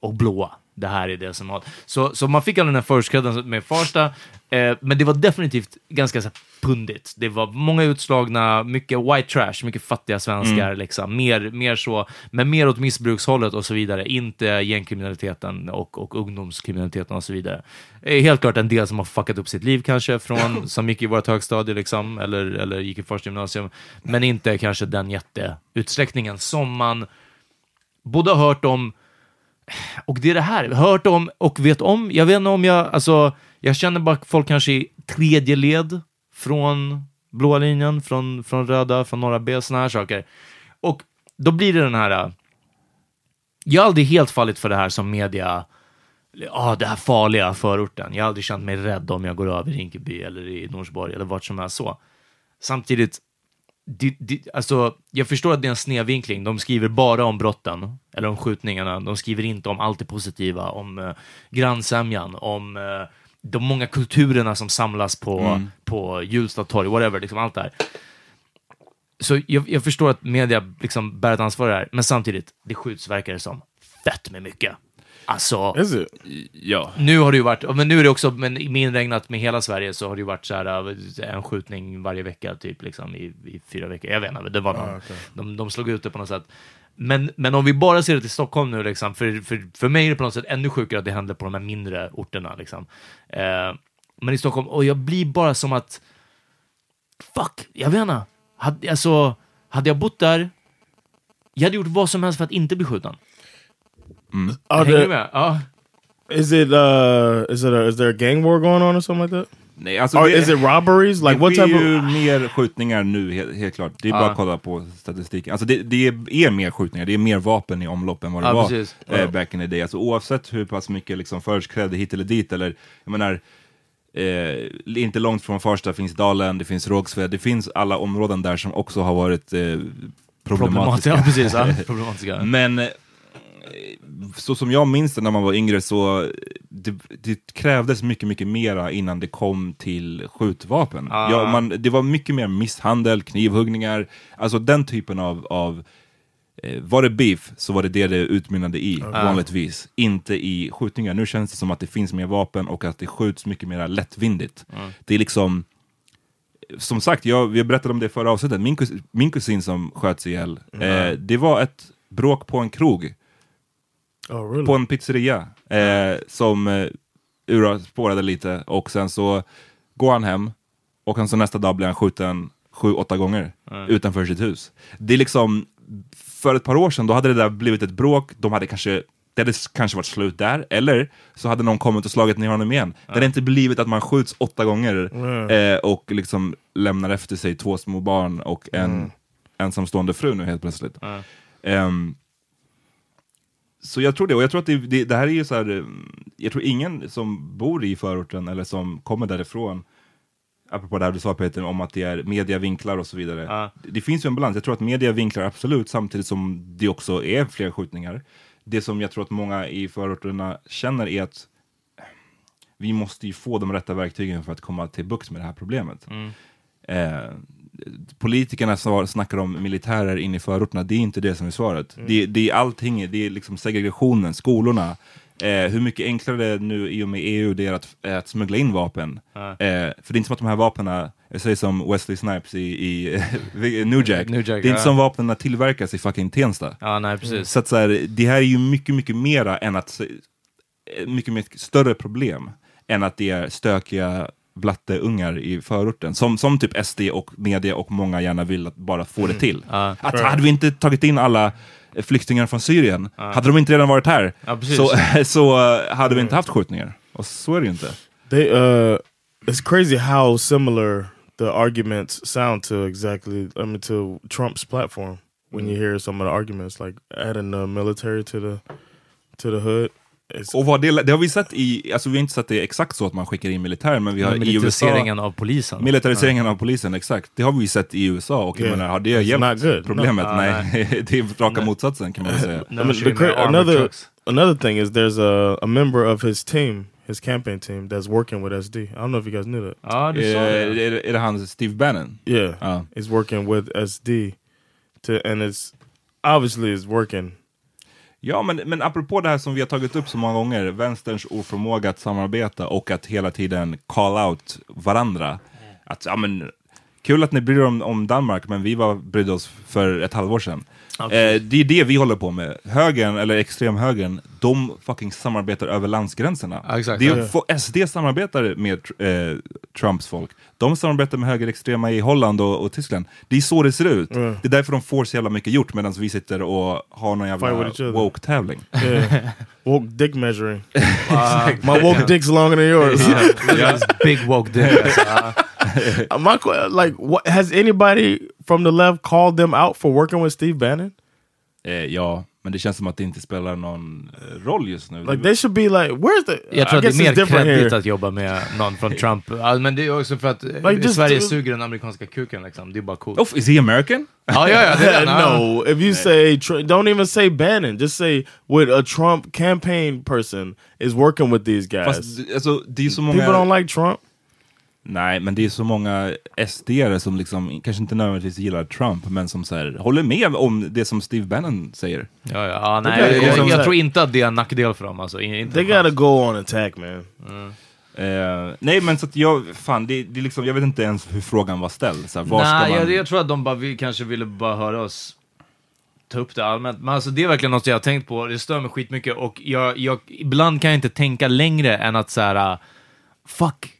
Och blåa. Det här är det som har... Så, så man fick aldrig den här förskredden med Farsta, eh, men det var definitivt ganska så pundigt. Det var många utslagna, mycket white trash, mycket fattiga svenskar, liksom. mer, mer så, men mer åt missbrukshållet och så vidare. Inte gängkriminaliteten och, och ungdomskriminaliteten och så vidare. Eh, helt klart en del som har fuckat upp sitt liv kanske, från, som gick i vårt högstadie liksom, eller, eller gick i första gymnasium, men inte kanske den jätteutsträckningen som man både har hört om och det är det här, hört om och vet om. Jag vet inte om jag, alltså, jag känner bara folk kanske i tredje led från blåa linjen, från, från röda, från norra B, sådana här saker. Och då blir det den här, äh, jag har aldrig helt fallit för det här som media, ja, det här farliga förorten. Jag har aldrig känt mig rädd om jag går över i Rinkeby eller i Norsborg eller vart som helst så. Samtidigt, det, det, alltså, jag förstår att det är en snedvinkling. De skriver bara om brotten, eller om skjutningarna. De skriver inte om allt det positiva, om uh, grannsämjan, om uh, de många kulturerna som samlas på, Mm. på Hjulsta torg, whatever, liksom allt det här. Så jag, jag förstår att media liksom bär ett ansvar här, men samtidigt, det skjuts, verkar det som, fett med mycket. Alltså, Is it? Ja. nu har det ju varit, men nu är det också, men med inregnat med hela Sverige så har det ju varit så här, äh, en skjutning varje vecka, typ liksom i, i fyra veckor. Jag vet inte, det var någon, de, de slog ut det på något sätt. Men, men om vi bara ser det till Stockholm nu, liksom, för, för, för mig är det på något sätt ännu sjukare att det händer på de här mindre orterna. Liksom. Eh, men i Stockholm, och jag blir bara som att, fuck, jag vet inte. Hade, alltså, hade jag bott där, jag hade gjort vad som helst för att inte bli skjuten. Du there, med? Ja. is it uh is it a, is there a gang war going on or something like that? Nej, alltså Or det- is it robberies? Like det what type ju of mer skjutningar nu, helt, helt klart. Det är bara Ja. att kolla på statistiken. Alltså det, det är mer skjutningar, det är mer vapen i omlopp än vad det Ja, var eh, back in the day. Alltså oavsett hur pass mycket liksom förskrädde hit eller dit, eller jag menar, eh, inte långt från Farsta finns Dalen, det finns Rågsved, det finns alla områden där som också har varit eh, problematiska. Ja, precis. Ja, problematiska. Men eh, så som jag minns det när man var yngre så det, det krävdes mycket, mycket mera innan det kom till skjutvapen. Ah. Ja, man, det var mycket mer misshandel, knivhuggningar, alltså den typen av, av eh, var det beef så var det det det utmynnade i vanligtvis, inte i skjutningar. Nu känns det som att det finns mer vapen och att det skjuts mycket mer lättvindigt. Det är liksom som sagt, jag, vi berättade om det i förra avsnittet, min, kus, min kusin som sköts ihjäl, eh, det var ett bråk på en krog, Oh really? på en pizzeria, eh, som eh, ura, spårade lite och sen så går han hem och sen så nästa dag blir han skjuten sju, åtta gånger utanför sitt hus. Det är liksom, för ett par år sedan, då hade det där blivit ett bråk, de hade kanske det hade kanske varit slut där, eller så hade någon kommit och slagit ner honom igen. Det hade inte blivit att man skjuts åtta gånger eh, och liksom lämnar efter sig två små barn och en ensamstående fru nu helt plötsligt. Ehm, så jag tror det, och jag tror att det, det, det här är ju så här, eh, jag tror ingen som bor i förorten eller som kommer därifrån, apropå det här du sa Peter, om att det är mediavinklar och så vidare. Ja. Det, det finns ju en balans, jag tror att mediavinklar absolut, samtidigt som det också är fler skjutningar. Det som jag tror att många i förorterna känner är att vi måste ju få de rätta verktygen för att komma till bukt med det här problemet. Eh, politikerna snackar om militärer in i förorterna, det är inte det som är svaret. Det, det är allting, det är liksom segregationen, skolorna, eh, hur mycket enklare det är nu i och med EU det är att, eh, att smuggla in vapen. Eh, för det är inte som att de här vapnen, jag säger som Wesley Snipes i, i New Jack, New Jack, det är inte ja. som vapnen tillverkas i fucking Tensta. Ja, nej, precis. Så att så här, det här är ju mycket, mycket mera än att, se- mycket, mycket större problem än att det är stökiga blatteungar i förorten. Som, som typ SD och media och många gärna vill att bara få det till. Ja. Att hade vi inte tagit in alla flyktingar från Syrien, hade de inte redan varit här, precis. så, så eh, hade vi inte haft skjutningar. Och så är det ju inte. They uh, it's crazy how similar the arguments sound to exactly. I mean, to Trump's platform when you hear some of the arguments, like adding the military to the to the hood. It's, Och vad det, det har vi sett i, alltså vi har inte sett det exakt så att man skickar in militär, men vi har i USA... Militariseringen av polisen. Militariseringen av polisen, exakt. Det har vi ju sett i USA och jag Yeah. menar, har det hjälpt problemet? No. Nej, det är raka motsatsen kan man säga. I mean, the another another thing is there's a a member of his team, his campaign team, that's working with SD. I don't know if you guys knew that. Ja, du sa Eh, det. är, det- han Steve Bannon? Yeah, Oh. he's working with SD, to and it's obviously it's working. Ja, men, men apropå det här som vi har tagit upp så många gånger, vänsterns oförmåga att samarbeta och att hela tiden call out varandra. Att, ja, men, kul att ni bryr er om, om Danmark, men vi var brydde oss för ett halvår sedan. Eh, det är det vi håller på med. Högern, eller extremhögern, de fucking samarbetar över landsgränserna. Exakt. det är, SD samarbetar med eh, Trumps folk. De samarbetar med högerextrema i Holland och, och Tyskland. Det är så det ser ut. Det är därför de får så jävla mycket gjort medan vi sitter och har någon jävla woke-tävling. Yeah, woke dick measuring. My woke dick's longer than yours. At this big woke dick. Uh, My like, what has anybody from the left called them out for working with Steve Bannon? Eh, ja, Men det känns som att det inte spelar någon eh, roll just nu. Like they should be like, where's the? Jag tror I att det är mer kreddigt att jobba med någon från Trump. Men det är också för att eh, Like, Sverige suger den amerikanska kuken liksom. Det är bara coolt. Oh, is he American? Ja, ja, ja. Det är no, if you say Tr- don't even say Bannon, just say with a Trump campaign person is working with these guys. Fast alltså, det är så många... People don't like Trump. Nej, men det är så många SD-are som liksom, kanske inte nödvändigtvis gillar Trump, men som så här, håller med om det som Steve Bannon säger. Ja, ja, Det nej, jag, liksom jag, här- tror inte att det är en nackdel för dem. Alltså. Inte They gotta go on attack, man. Eh, nej, men så att jag, fan, det, det är liksom, jag vet inte ens hur frågan var ställd. Så här, var Nej, ska man... jag, jag tror att de bara, vi kanske ville bara höra oss ta upp det allmänt. Men alltså det är verkligen något jag har tänkt på, det stör mig skitmycket och jag, jag, ibland kan jag inte tänka längre än att så här, uh, fuck,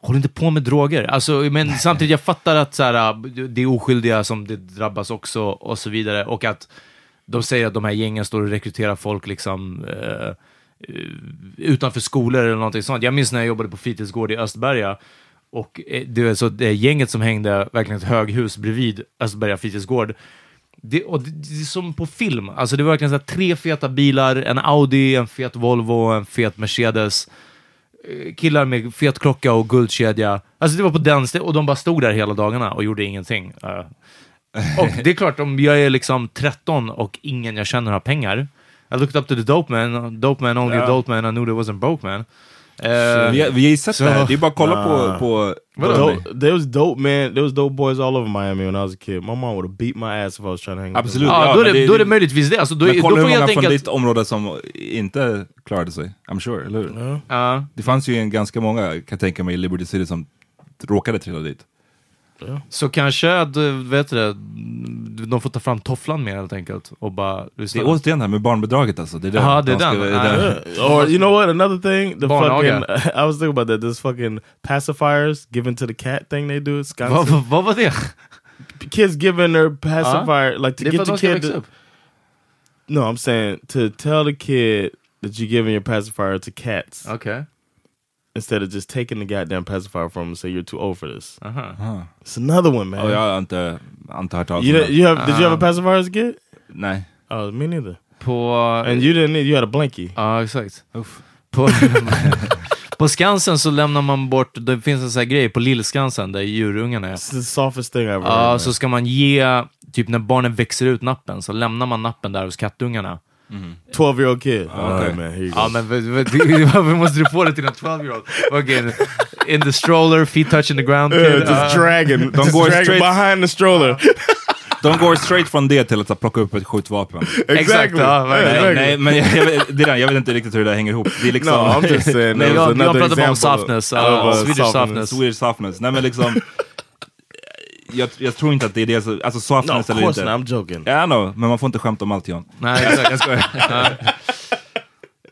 håll inte på med droger. Alltså, men samtidigt, jag fattar att så här, uh, det är oskyldiga som det drabbas också och så vidare. Och att de säger att de här gängen står och rekryterar folk liksom eh, utanför skolor eller någonting sånt. Jag minns när jag jobbade på fritidsgård i Östberga och eh, det så det gänget som hängde verkligen ett höghus bredvid Östberga fritidsgård. Det, och det, det är som på film. Alltså det var verkligen så här, tre feta bilar, en Audi, en fet Volvo, en fet Mercedes. Eh, Killar med fet klocka och guldkedja. Alltså det var på den och de bara stod där hela dagarna och gjorde ingenting. Eh, och det är klart, om jag är liksom 13 och ingen jag känner har pengar. I looked up to the dope man, dope man only Ja. a dope man, I knew there wasn't broke man. Eh, vi, har- vi har ju sett det här, det är bara att kolla Nah. på... på Dope, there was dope man. There was dope boys all over Miami when I was a kid. My mom would have beat my ass if I was trying to hang with them. Absolut. Ja, Ja, då, är det, då är det möjligtvis det. Alltså, då, men då kolla får hur många från att... ditt område som inte klarade sig. I'm sure, eller hur? Ja. Det fanns ju en ganska många, kan jag tänka mig, i Liberty City som råkade trilla dit. Så kanske att, vet du det, de får ta fram tofflan mer helt enkelt och bara Det är återigen det här med barnbidraget alltså. Det är det. Ja, det är De ska- den. Ja. Yeah. Or you know what? Another thing, the Barnaga. fucking I was thinking about that. This fucking pacifiers given to the cat thing they do. Vad, vad, vad var det? Kids giving their pacifier like to Det är för get the ska kid. To, no, I'm saying to tell the kid that you're giving your pacifier to cats Okej. Instead of just taking the goddamn pacifier from them and say you're too old for this. Aha. It's another one, man. Ja, jag har inte, inte hört talas om you, det. did- you have? Did you have a Uh, pacifier as a kid? Nej. Oh, me neither. På... And you didn't need. You had a blankie. Ja, exakt. Uff. På, på Skansen så lämnar man bort, det finns en sån här grej på Lillskansen där djurungarna är. It's the softest thing ever. Ja, man. så ska man ge, typ när barnen växer ut nappen, så lämnar man nappen där hos kattungarna. 12 year old kid. Okay. All right, man. Here you go. Ja, men v- v- varför måste du få det till en 12-year-old? Okay. In the stroller, feet touching the ground. Uh, kid. just Ja. dragging, just go dragging straight- behind the stroller. De går straight från det till att plocka upp ett skjutvapen. Exakt, ja, nej, men jag, jag, vet- det där, jag vet inte riktigt hur det där hänger ihop. Det är liksom... No, I'm just saying. Nej, jag- jag pratar bara om softness, of, uh, uh, Swedish softness. Swedish softness. Nej men liksom... jag, jag tror inte att det är det, så- alltså No, of softness eller inte. not. I'm joking. Ja, I know, men man får inte skämta om allt John. Nej, exakt. Jag skojar.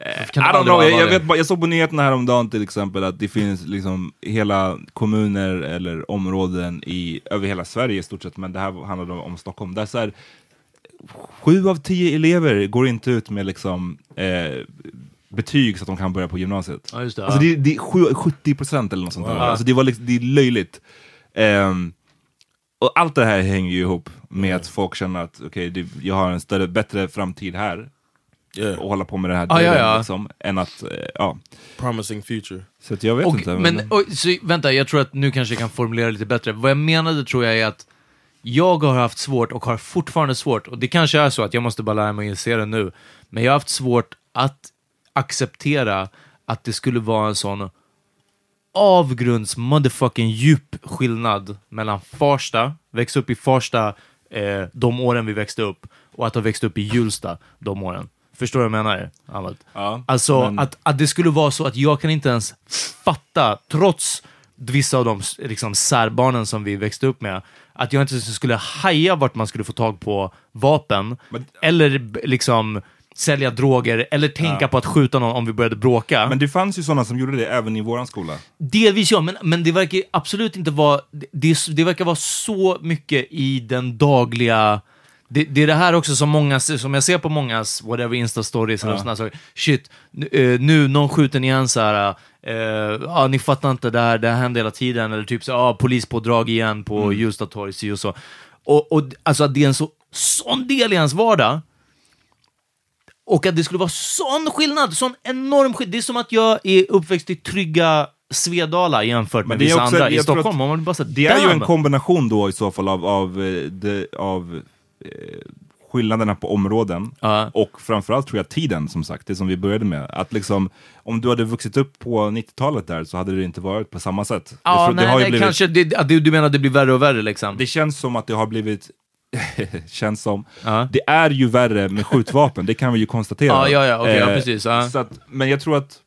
I don't know, jag, jag, vet jag såg på nyheterna häromdagen till exempel att det finns liksom hela kommuner eller områden i, över hela Sverige i stort sett, men det här handlade om, om Stockholm, där så här, sju av tio elever går inte ut med liksom eh, betyg så att de kan börja på gymnasiet. Ja, just det. Alltså ja. det, det är sju- 70 procent eller något sånt där. Alltså det, var liksom, det är löjligt. Ehm, och allt det här hänger ju ihop med att folk känner att okej, det- jag har en större, bättre framtid här Yeah. och hålla på med det här Ah, ja, delen, ja. liksom, än att, eh, ja. Promising future. Så att jag vet Och, inte. men, och, så, vänta, jag tror att nu kanske jag kan formulera lite bättre. Vad jag menade tror jag är att jag har haft svårt och har fortfarande svårt, och det kanske är så att jag måste bara lära mig att inse det nu, men jag har haft svårt att acceptera att det skulle vara en sån avgrunds motherfucking djup skillnad mellan Farsta, växa upp i Farsta eh, de åren vi växte upp, och att ha växt upp i Hjulsta de åren. Förstår du vad jag menar? Ahmed? Ja, alltså men- att, att det skulle vara så att jag kan inte ens fatta, trots vissa av de liksom, särbarnen som vi växte upp med, att jag inte skulle haja vart man skulle få tag på vapen, Men- eller liksom sälja droger, eller tänka på att skjuta någon om vi började bråka. Men det fanns ju sådana som gjorde det även i våran skola. Delvis ja, men, men det verkar absolut inte vara... Det, det, verkar vara så mycket i den dagliga... Det, det är det här också som många, som jag ser på mångas whatever insta-stories eller Ja. sådana saker. Shit, nu, eh, nu någon skjuter igen så här. eh, ja, ni fattar inte, det här, det här händer hela tiden. Eller typ så, ja, polispådrag igen på Mm. Hjulsta torg, si och så. Och, och alltså att det är en så, sån del i ens vardag. Och att det skulle vara sån skillnad, sån enorm skillnad. Det är som att jag är uppväxt i trygga Svedala jämfört med vissa också- andra i Stockholm. man bara så Det är ju en damn. kombination då i så fall av, av, eh, det, av eh, skillnaderna på områden Ja. och framförallt tror jag tiden som sagt, det som vi började med. Att liksom, om du hade vuxit upp på 90-talet där så hade det inte varit på samma sätt. Ja, tror nej, det nej, blivit, kanske det, du menar att det blir värre och värre liksom? det känns som att det har blivit känns som. Ja. Det är ju värre med skjutvapen, det kan vi ju konstatera. Ja, ja, ja, ja, Eh, precis, ja. Så att, men jag tror att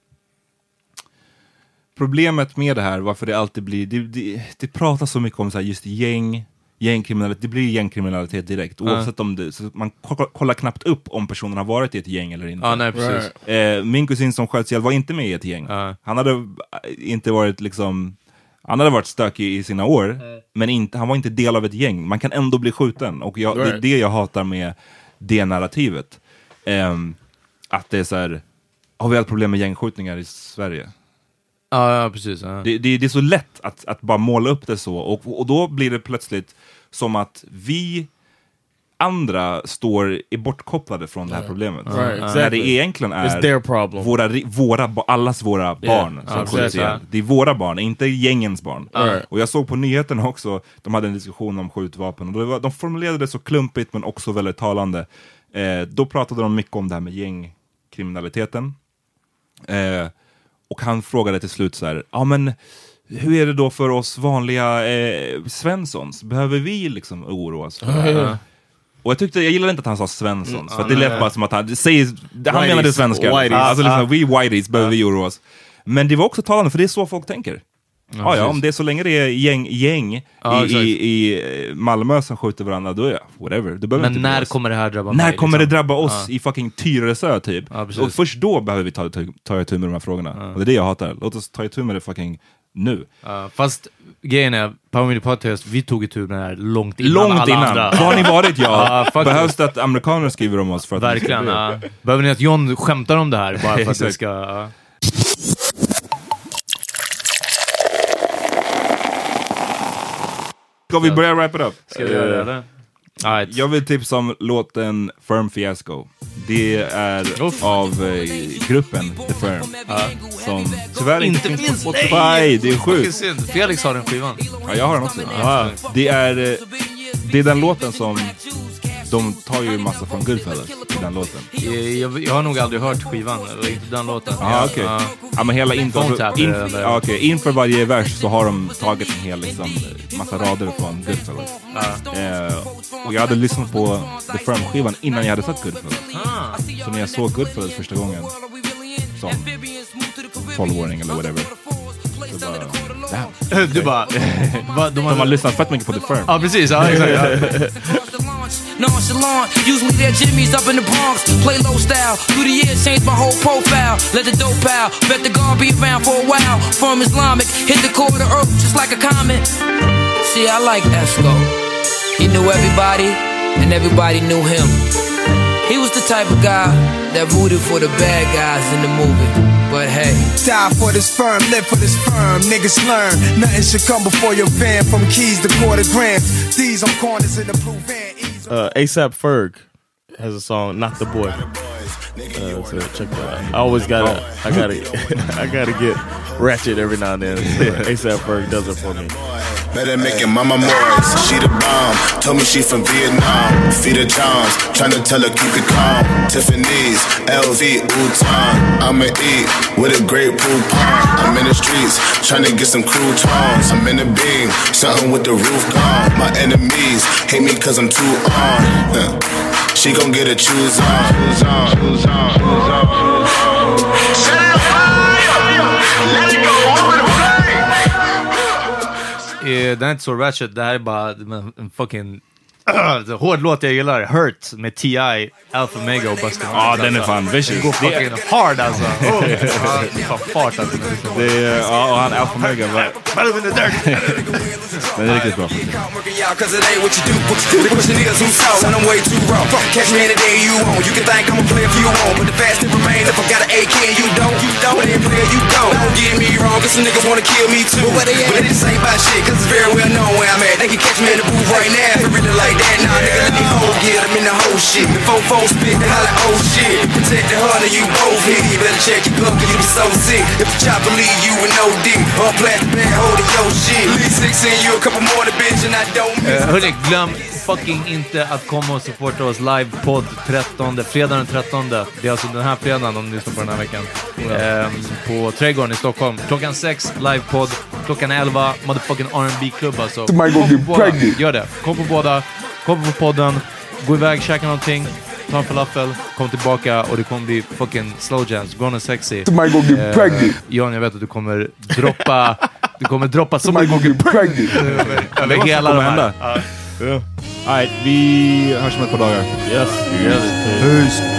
problemet med det här, varför det alltid blir, det, det, det pratas så mycket om så här just gäng, gängkriminalitet, det blir gängkriminalitet direkt. Oavsett om det, så man ko- kollar knappt upp om personen har varit i ett gäng eller inte. Ja, nej, precis. Eh, min kusin som sköts ihjäl var inte med i ett gäng. Ja. Han hade inte varit liksom han hade varit stökig i sina år, men inte, han var inte del av ett gäng. Man kan ändå bli skjuten, och jag, det är det jag hatar med det narrativet. Ehm, att det är så här, har vi haft problem med gängskjutningar i Sverige? Ja, ja precis. Ja. Det, det, det är så lätt att, att bara måla upp det så, och, och då blir det plötsligt som att vi andra står är bortkopplade från det här problemet. Right, När exactly. det egentligen är våra, våra, allas våra barn som Ja, skjuts ihjäl. Det är våra barn, inte gängens barn. Right. Och jag såg på nyheterna också, de hade en diskussion om skjutvapen, och var, de formulerade det så klumpigt men också väldigt talande. Eh, då pratade de mycket om det här med gängkriminaliteten. Eh, och han frågade till slut så här, ja men hur är det då för oss vanliga eh, Svenssons? Behöver vi liksom oroa oss? för det här?" Och jag tyckte, jag gillade inte att han sa Svenssons, för att det lät bara som att han, säger, han menade svenskar. Alltså liksom, Ah. vi whiteys behöver vi oroa oss. Men det var också talande, för det är så folk tänker. Ja, ja, precis. om det är så länge det är gäng, gäng Ja, i, i, i eh, Malmö som skjuter varandra, då är jag whatever. Du behöver Men inte när kommer det här drabba När mig? kommer det liksom? drabba oss Ja. i fucking Tyresö typ? Ja, och först då behöver vi ta, ta, ta itu med de här frågorna. Och det är det jag hatar. Låt oss ta itu med det fucking nu. Ja, fast grejen är, Power Media Podcast, vi tog itu med det här långt innan Långt alla innan. andra. Var ni varit ja? Faktiskt. Behövs det att amerikaner skriver om oss för att vi Verkligen. oss? Ja. Behöver ni att John skämtar om det här bara för att Exakt. ska... Ja. Ska vi börja wrap it up? Ska vi göra det eller? Alright. Jag vill tipsa om låten Firm Fiasco. Det är Uff. av eh, gruppen The Firm. Som tyvärr inte, finns på Spotify. Nej! Det är sjukt. Felix har den skivan. Ja, jag har den också. Det är, eh, det är den låten som de tar ju massa från Goodfellas i den låten. Jag, jag, jag har nog aldrig hört skivan, eller inte den låten. Ja, okej. Ja. Ja, men hela inför, in, ja, okej. inför varje vers så har de tagit en hel liksom, massa rader från Goodfellas. Eh, och jag hade lyssnat på The Firm-skivan innan jag hade sett Goodfellas. Ah. Så när jag såg Goodfellas första gången, som 12-åring eller whatever. Du bara... Va, de De har lyssnat fett mycket på The Firm. Ja, precis. Ja, exakt. Nonchalant, usually they're Jimmy's up in the Bronx. Play low style, through the years changed my whole profile. Let the dope out, bet the God be around for a while. From Islamic, hit the core of the earth just like a comet. See, I like Esco. He knew everybody, and everybody knew him. He was the type of guy that rooted for the bad guys in the movie. But hey, Die for this firm, live for this firm. Niggas learn. Nothing should come before your van. From keys to quarter grams. These on corners in the blue van. Uh, ASAP Ferg has a song, "Not the Boy." Uh, so check that out. I always gotta, I gotta, I gotta get ratchet every now and then. ASAP Ferg does it for me. Better making mama Morris, she the bomb. Told me she from Vietnam. Feed her Johns, tryna tell her keep it calm. Tiffany's, LV, Uton. I'ma eat with a great pool pond. I'm in the streets, tryna get some croutons. I'm in the beam, something with the roof gone. My enemies hate me cause I'm too on. Huh. She gon' get a choose on. Choose on, choose on, choose on, choose on. Set it fire! Let it go over the Eh, Den är inte så ratchet, det här är bara en en fucking hård låt jag gillar, Hurt med T.I, Alpha Mega och Busta Ja, ah, den är fan vicious. Går fucking det... hard alltså. Oh, fan fart alltså. Det är, ja, och han Alpha Mega. Bara... den är riktigt bra. But they ain't shit, cause it's very well known I'm. They can catch me in the booth right now if it that, nah, nigga, let me hold get I'm in the whole shit. The spit, oh shit. Protect the hunter, you both hit. You better check your gun, cause you be so sick. If the chopper leave you with no dick, or plastic bag holding your shit. Leave six in you, a couple more to bitch, and I don't miss. Uh, fucking inte att komma och supporta oss livepodd 13, fredag den 13. Det är alltså den här fredagen om ni lyssnar på den här veckan. Ehm, på Trädgården i Stockholm. Klockan 6, livepodd. Klockan 11, motherfucking R&B klubb alltså. Kom på båda. pregnant. Gör det. Kom på båda. Kom på podden. Gå iväg, käka någonting. Ta en falafel, kom tillbaka och det kommer bli fucking slow jams, grown and sexy. Somebody gonna get pregnant. Jan, jag vet att du kommer droppa... Du kommer droppa... Get pregnant. Över hela de här. Ja. Yeah. All right, vi hörs om ett par dagar. Yes. Yes. Peace.